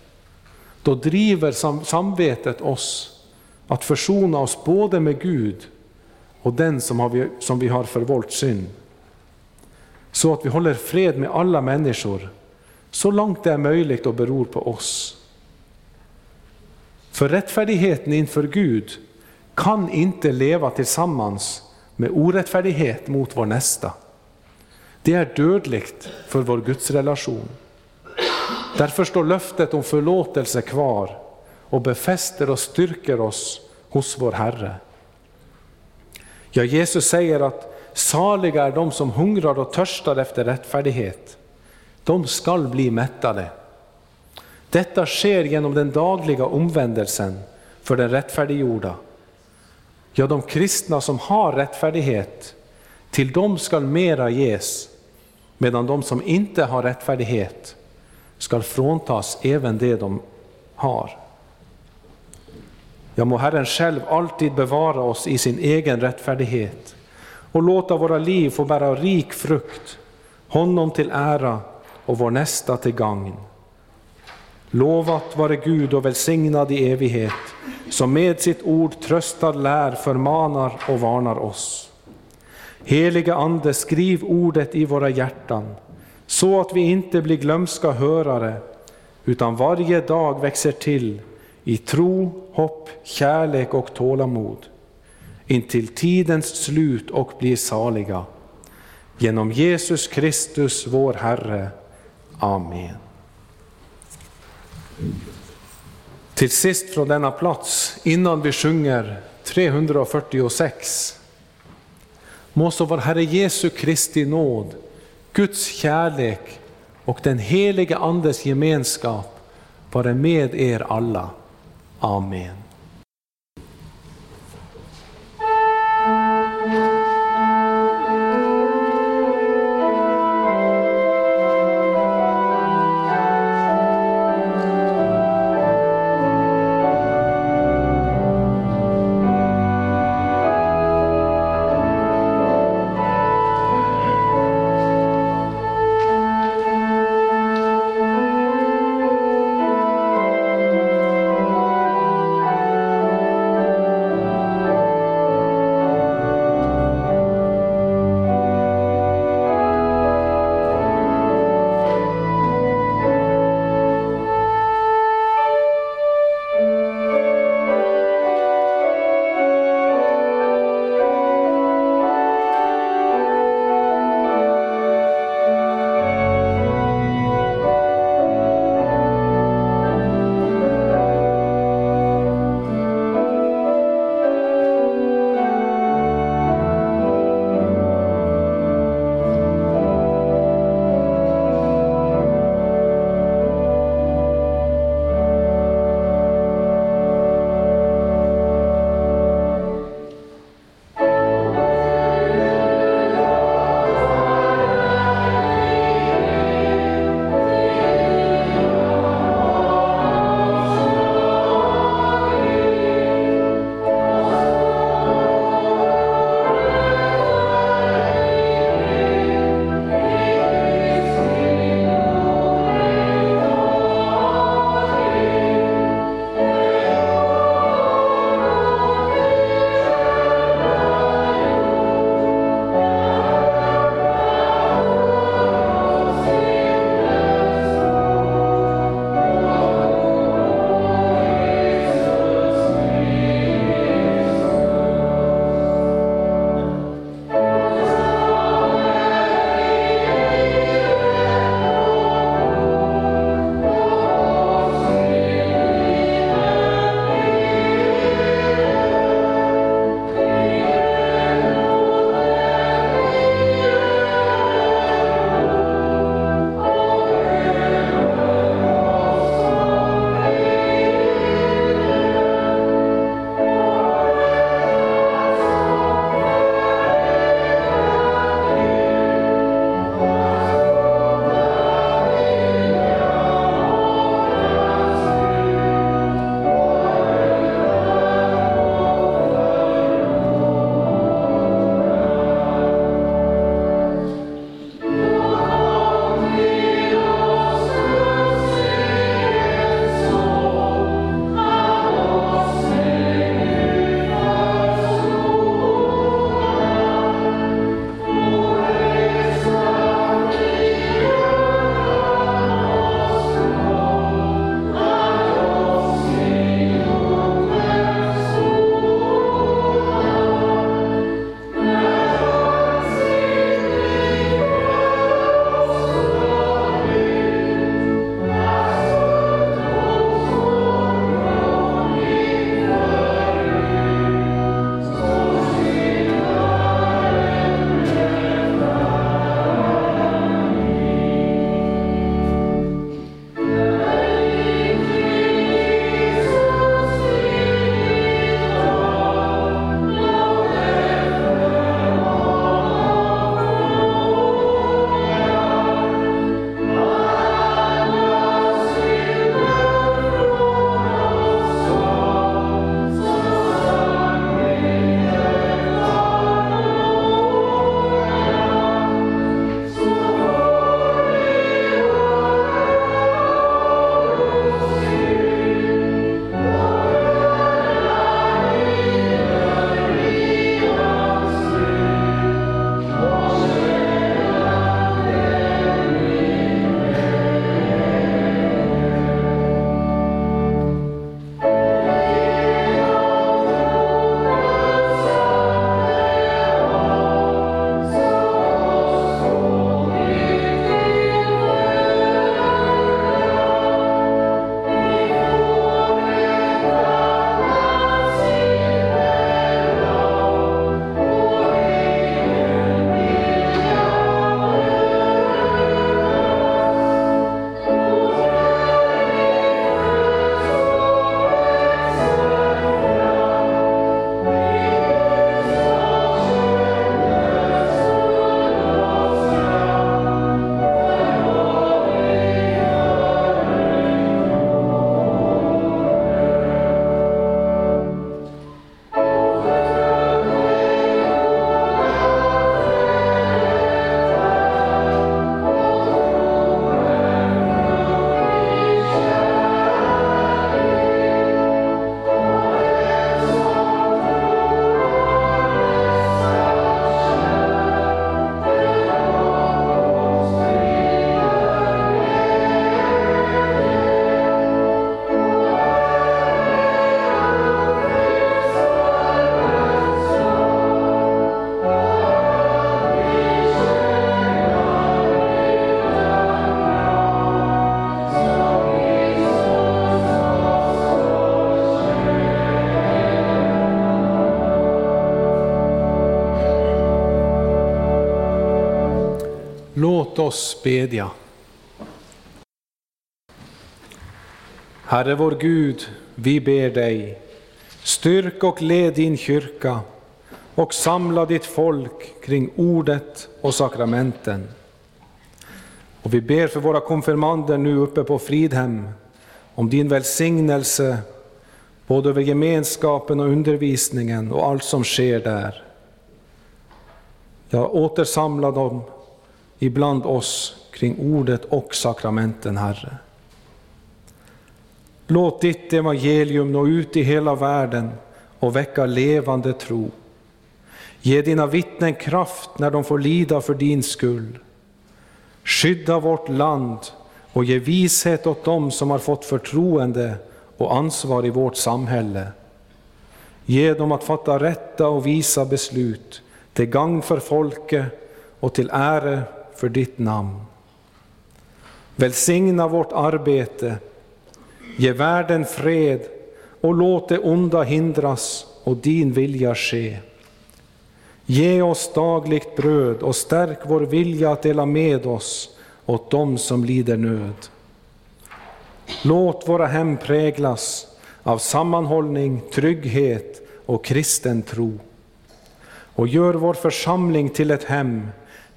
Då driver samvetet oss att försona oss både med Gud och den som, har vi, som vi har förvållt synd. Så att vi håller fred med alla människor, så långt det är möjligt och beror på oss. För rättfärdigheten inför Gud kan inte leva tillsammans med orättfärdighet mot vår nästa. Det är dödligt för vår gudsrelation. Därför står löftet om förlåtelse kvar och befäster och styrker oss hos vår Herre. Ja, Jesus säger att saliga är de som hungrar och törstar efter rättfärdighet. De skall bli mättade. Detta sker genom den dagliga omvändelsen för den rättfärdiggjorda. Ja, de kristna som har rättfärdighet, till dem skall mera ges, medan de som inte har rättfärdighet skall fråntas även det de har. Ja, må Herren själv alltid bevara oss i sin egen rättfärdighet och låta våra liv få bära rik frukt, honom till ära och vår nästa till gagn. Lovat vare Gud och välsignad i evighet, som med sitt ord tröstar, lär, förmanar och varnar oss. Helige Ande, skriv ordet i våra hjärtan, så att vi inte blir glömska hörare, utan varje dag växer till i tro, hopp, kärlek och tålamod, intill tidens slut och blir saliga. Genom Jesus Kristus, vår Herre. Amen. Till sist från denna plats, innan vi sjunger 346. Må så vår Herre Jesu Kristi nåd, Guds kärlek och den helige Andes gemenskap vara med er alla. Amen. Oss bedja. Herre vår Gud, vi ber dig, styrk och led din kyrka och samla ditt folk kring ordet och sakramenten. Och vi ber för våra konfirmander nu uppe på Fridhem om din välsignelse både över gemenskapen och undervisningen och allt som sker där. Jag återsamlar dem ibland oss kring ordet och sakramenten, Herre. Låt ditt evangelium nå ut i hela världen och väcka levande tro. Ge dina vittnen kraft när de får lida för din skull. Skydda vårt land och ge vishet åt dem som har fått förtroende och ansvar i vårt samhälle. Ge dem att fatta rätta och visa beslut till gagn för folket och till ära för ditt namn. Välsigna vårt arbete, ge världen fred och låt det onda hindras och din vilja ske. Ge oss dagligt bröd och stärk vår vilja att dela med oss åt dem som lider nöd. Låt våra hem präglas av sammanhållning, trygghet och kristen tro. Och gör vår församling till ett hem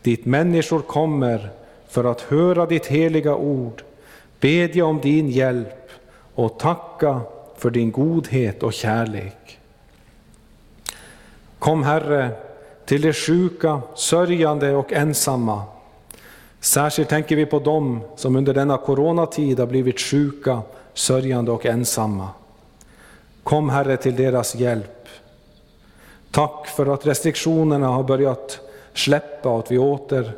dit människor kommer för att höra ditt heliga ord, bedja om din hjälp och tacka för din godhet och kärlek. Kom Herre till de sjuka, sörjande och ensamma. Särskilt tänker vi på dem som under denna coronatid har blivit sjuka, sörjande och ensamma. Kom Herre till deras hjälp. Tack för att restriktionerna har börjat släppa och att vi åter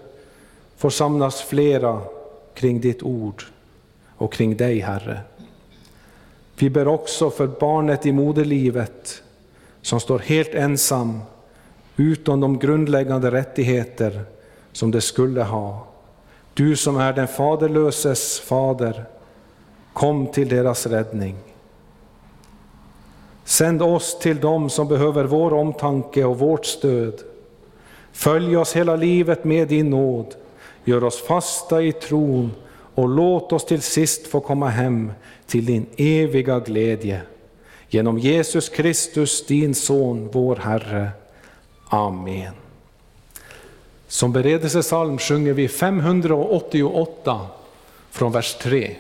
får samlas flera kring ditt ord och kring dig, Herre. Vi ber också för barnet i moderlivet som står helt ensam utan de grundläggande rättigheter som det skulle ha. Du som är den faderlöses fader, kom till deras räddning. Sänd oss till dem som behöver vår omtanke och vårt stöd. Följ oss hela livet med din nåd, gör oss fasta i tron och låt oss till sist få komma hem till din eviga glädje. Genom Jesus Kristus, din Son, vår Herre. Amen. Som beredelsesalm sjunger vi 588 från vers 3.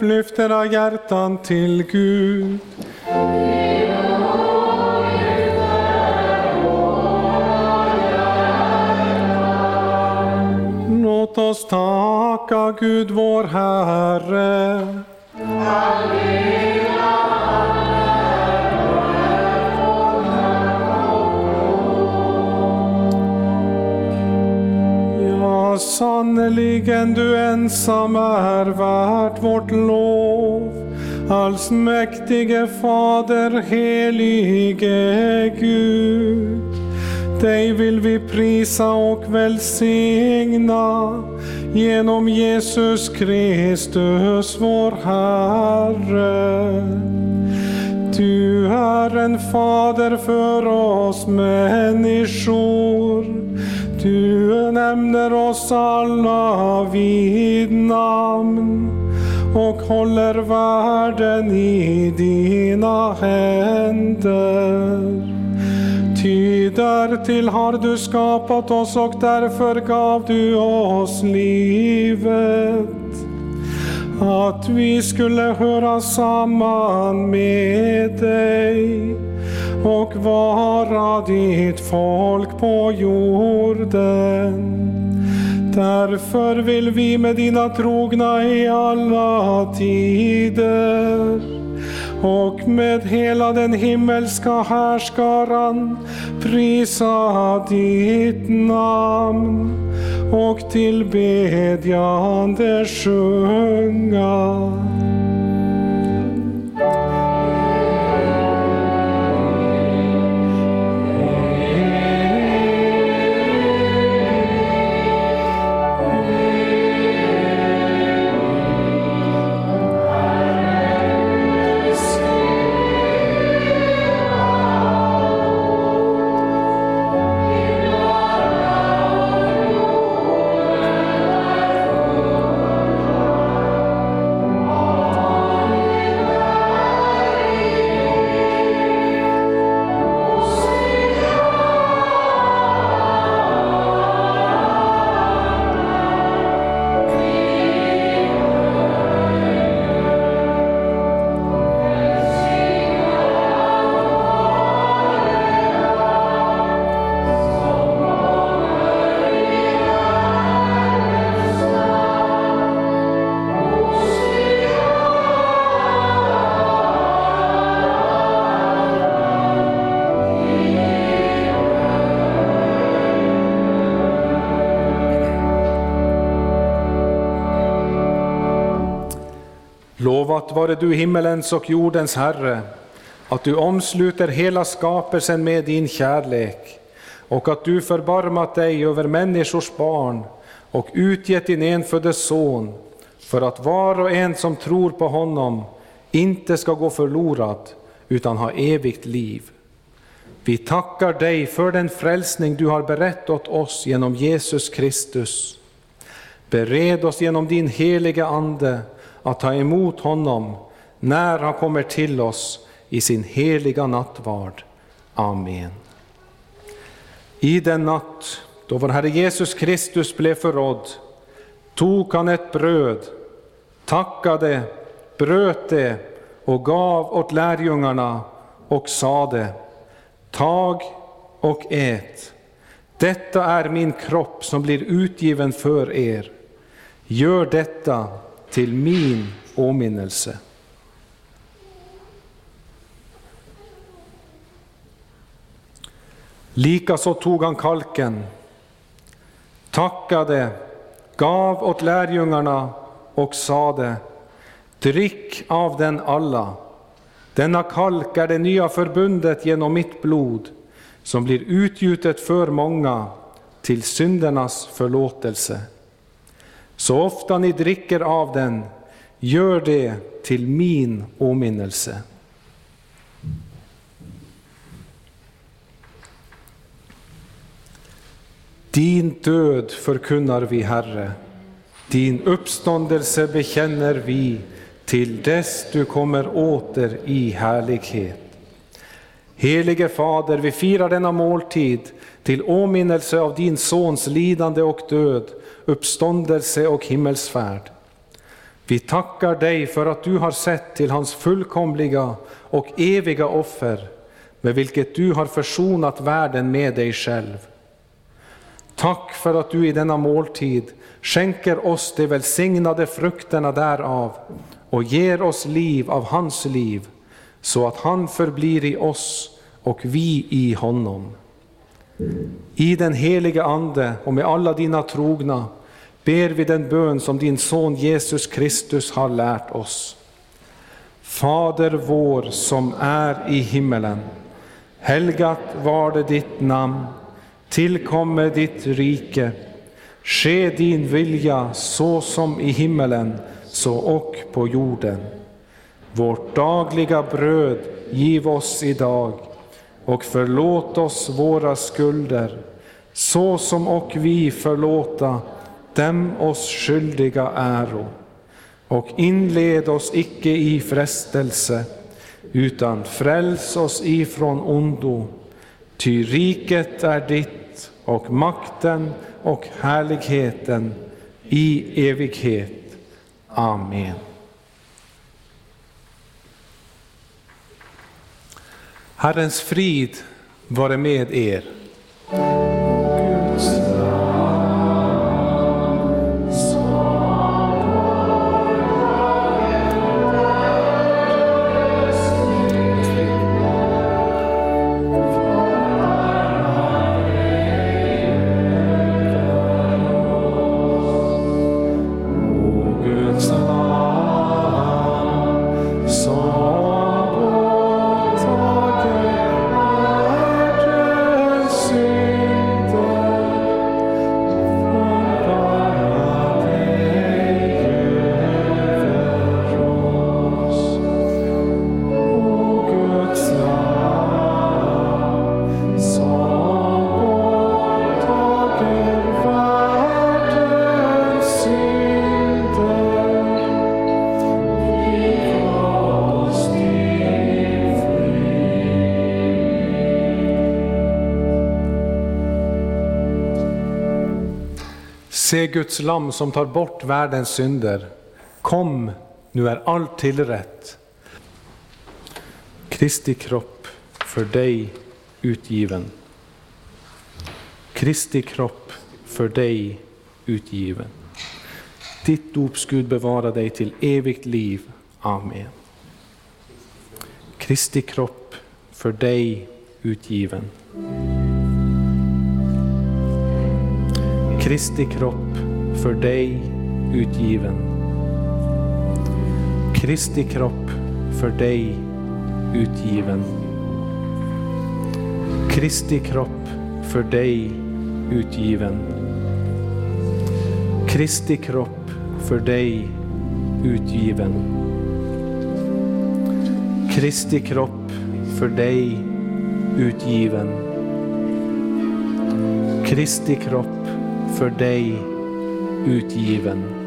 Upplyft era hjärtan till Gud. Låt oss tacka Gud vår Herre. Ja, sannerligen du ensam är värd. Allsmäktige Fader, helige Gud. Dig vill vi prisa och välsigna genom Jesus Kristus, vår Herre. Du är en fader för oss människor. Du nämner oss alla vid namn håller världen i dina händer. Ty därtill har du skapat oss och därför gav du oss livet. Att vi skulle höra samman med dig och vara ditt folk på jorden. Därför vill vi med dina trogna i alla tider och med hela den himmelska härskaran prisa ditt namn och tillbedjande sjunga. Lovat vare du himmelens och jordens Herre, att du omsluter hela skapelsen med din kärlek och att du förbarmat dig över människors barn och utgett din enfödde son för att var och en som tror på honom inte ska gå förlorad utan ha evigt liv. Vi tackar dig för den frälsning du har berett åt oss genom Jesus Kristus. Bered oss genom din heliga Ande att ta emot honom när han kommer till oss i sin heliga nattvard. Amen. I den natt då vår Herre Jesus Kristus blev förrådd tog han ett bröd, tackade, bröt det och gav åt lärjungarna och sade Tag och ät. Detta är min kropp som blir utgiven för er. Gör detta till min åminnelse. Likaså tog han kalken, tackade, gav åt lärjungarna och sade, drick av den alla. Denna kalk är det nya förbundet genom mitt blod, som blir utgjutet för många till syndernas förlåtelse. Så ofta ni dricker av den, gör det till min åminnelse. Din död förkunnar vi, Herre, din uppståndelse bekänner vi till dess du kommer åter i härlighet. Helige Fader, vi firar denna måltid till åminnelse av din Sons lidande och död, uppståndelse och himmelsfärd. Vi tackar dig för att du har sett till hans fullkomliga och eviga offer, med vilket du har försonat världen med dig själv. Tack för att du i denna måltid skänker oss de välsignade frukterna därav och ger oss liv av hans liv, så att han förblir i oss och vi i honom. I den heliga Ande och med alla dina trogna ber vi den bön som din son Jesus Kristus har lärt oss. Fader vår som är i himmelen. Helgat var det ditt namn. Tillkomme ditt rike. Ske din vilja så som i himmelen, så och på jorden. Vårt dagliga bröd giv oss idag och förlåt oss våra skulder, så som och vi förlåta dem oss skyldiga äro. Och inled oss icke i frestelse, utan fräls oss ifrån ondo. Ty riket är ditt och makten och härligheten i evighet. Amen. Herrens frid vare med er. Se Guds lam som tar bort världens synder. Kom, nu är allt tillrätt. Kristi kropp för dig utgiven. Kristi kropp för dig utgiven. Ditt dopsgud bevara dig till evigt liv. Amen. Kristi kropp för dig utgiven. Kristi kropp för dig utgiven. Kristi kropp för dig utgiven. Kristi kropp för dig utgiven. Kristi kropp för dig utgiven. Kristi kropp för dig utgiven. Kristi kropp för dig utgiven.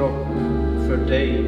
Kropp för dig.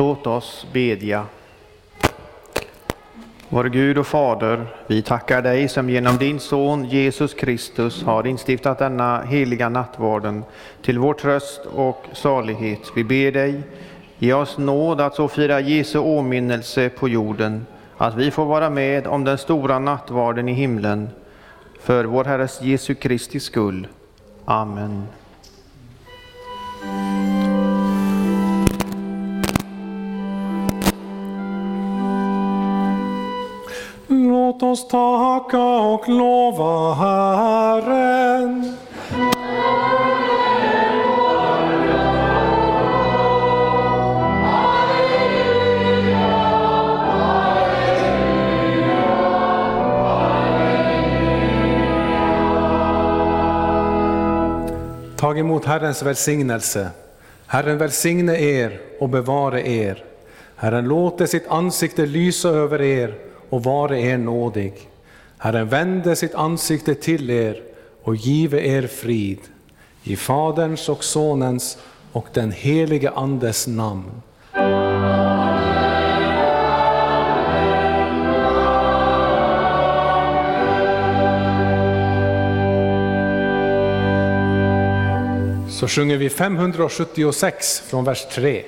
Låt oss bedja. Vår Gud och Fader, vi tackar dig som genom din Son Jesus Kristus har instiftat denna heliga nattvarden till vår tröst och salighet. Vi ber dig, ge oss nåd att så fira Jesu åminnelse på jorden, att vi får vara med om den stora nattvarden i himlen, för vår Herres Jesu Kristi skull. Amen. Låt oss tacka och lova Herren. Tag emot Herrens välsignelse. Herren välsigne er och bevare er. Herren låter sitt ansikte lysa över er och vare er nådig. Herren vände sitt ansikte till er och give er frid. I Faderns och Sonens och den helige Andes namn. Så sjunger vi 576 från vers 3.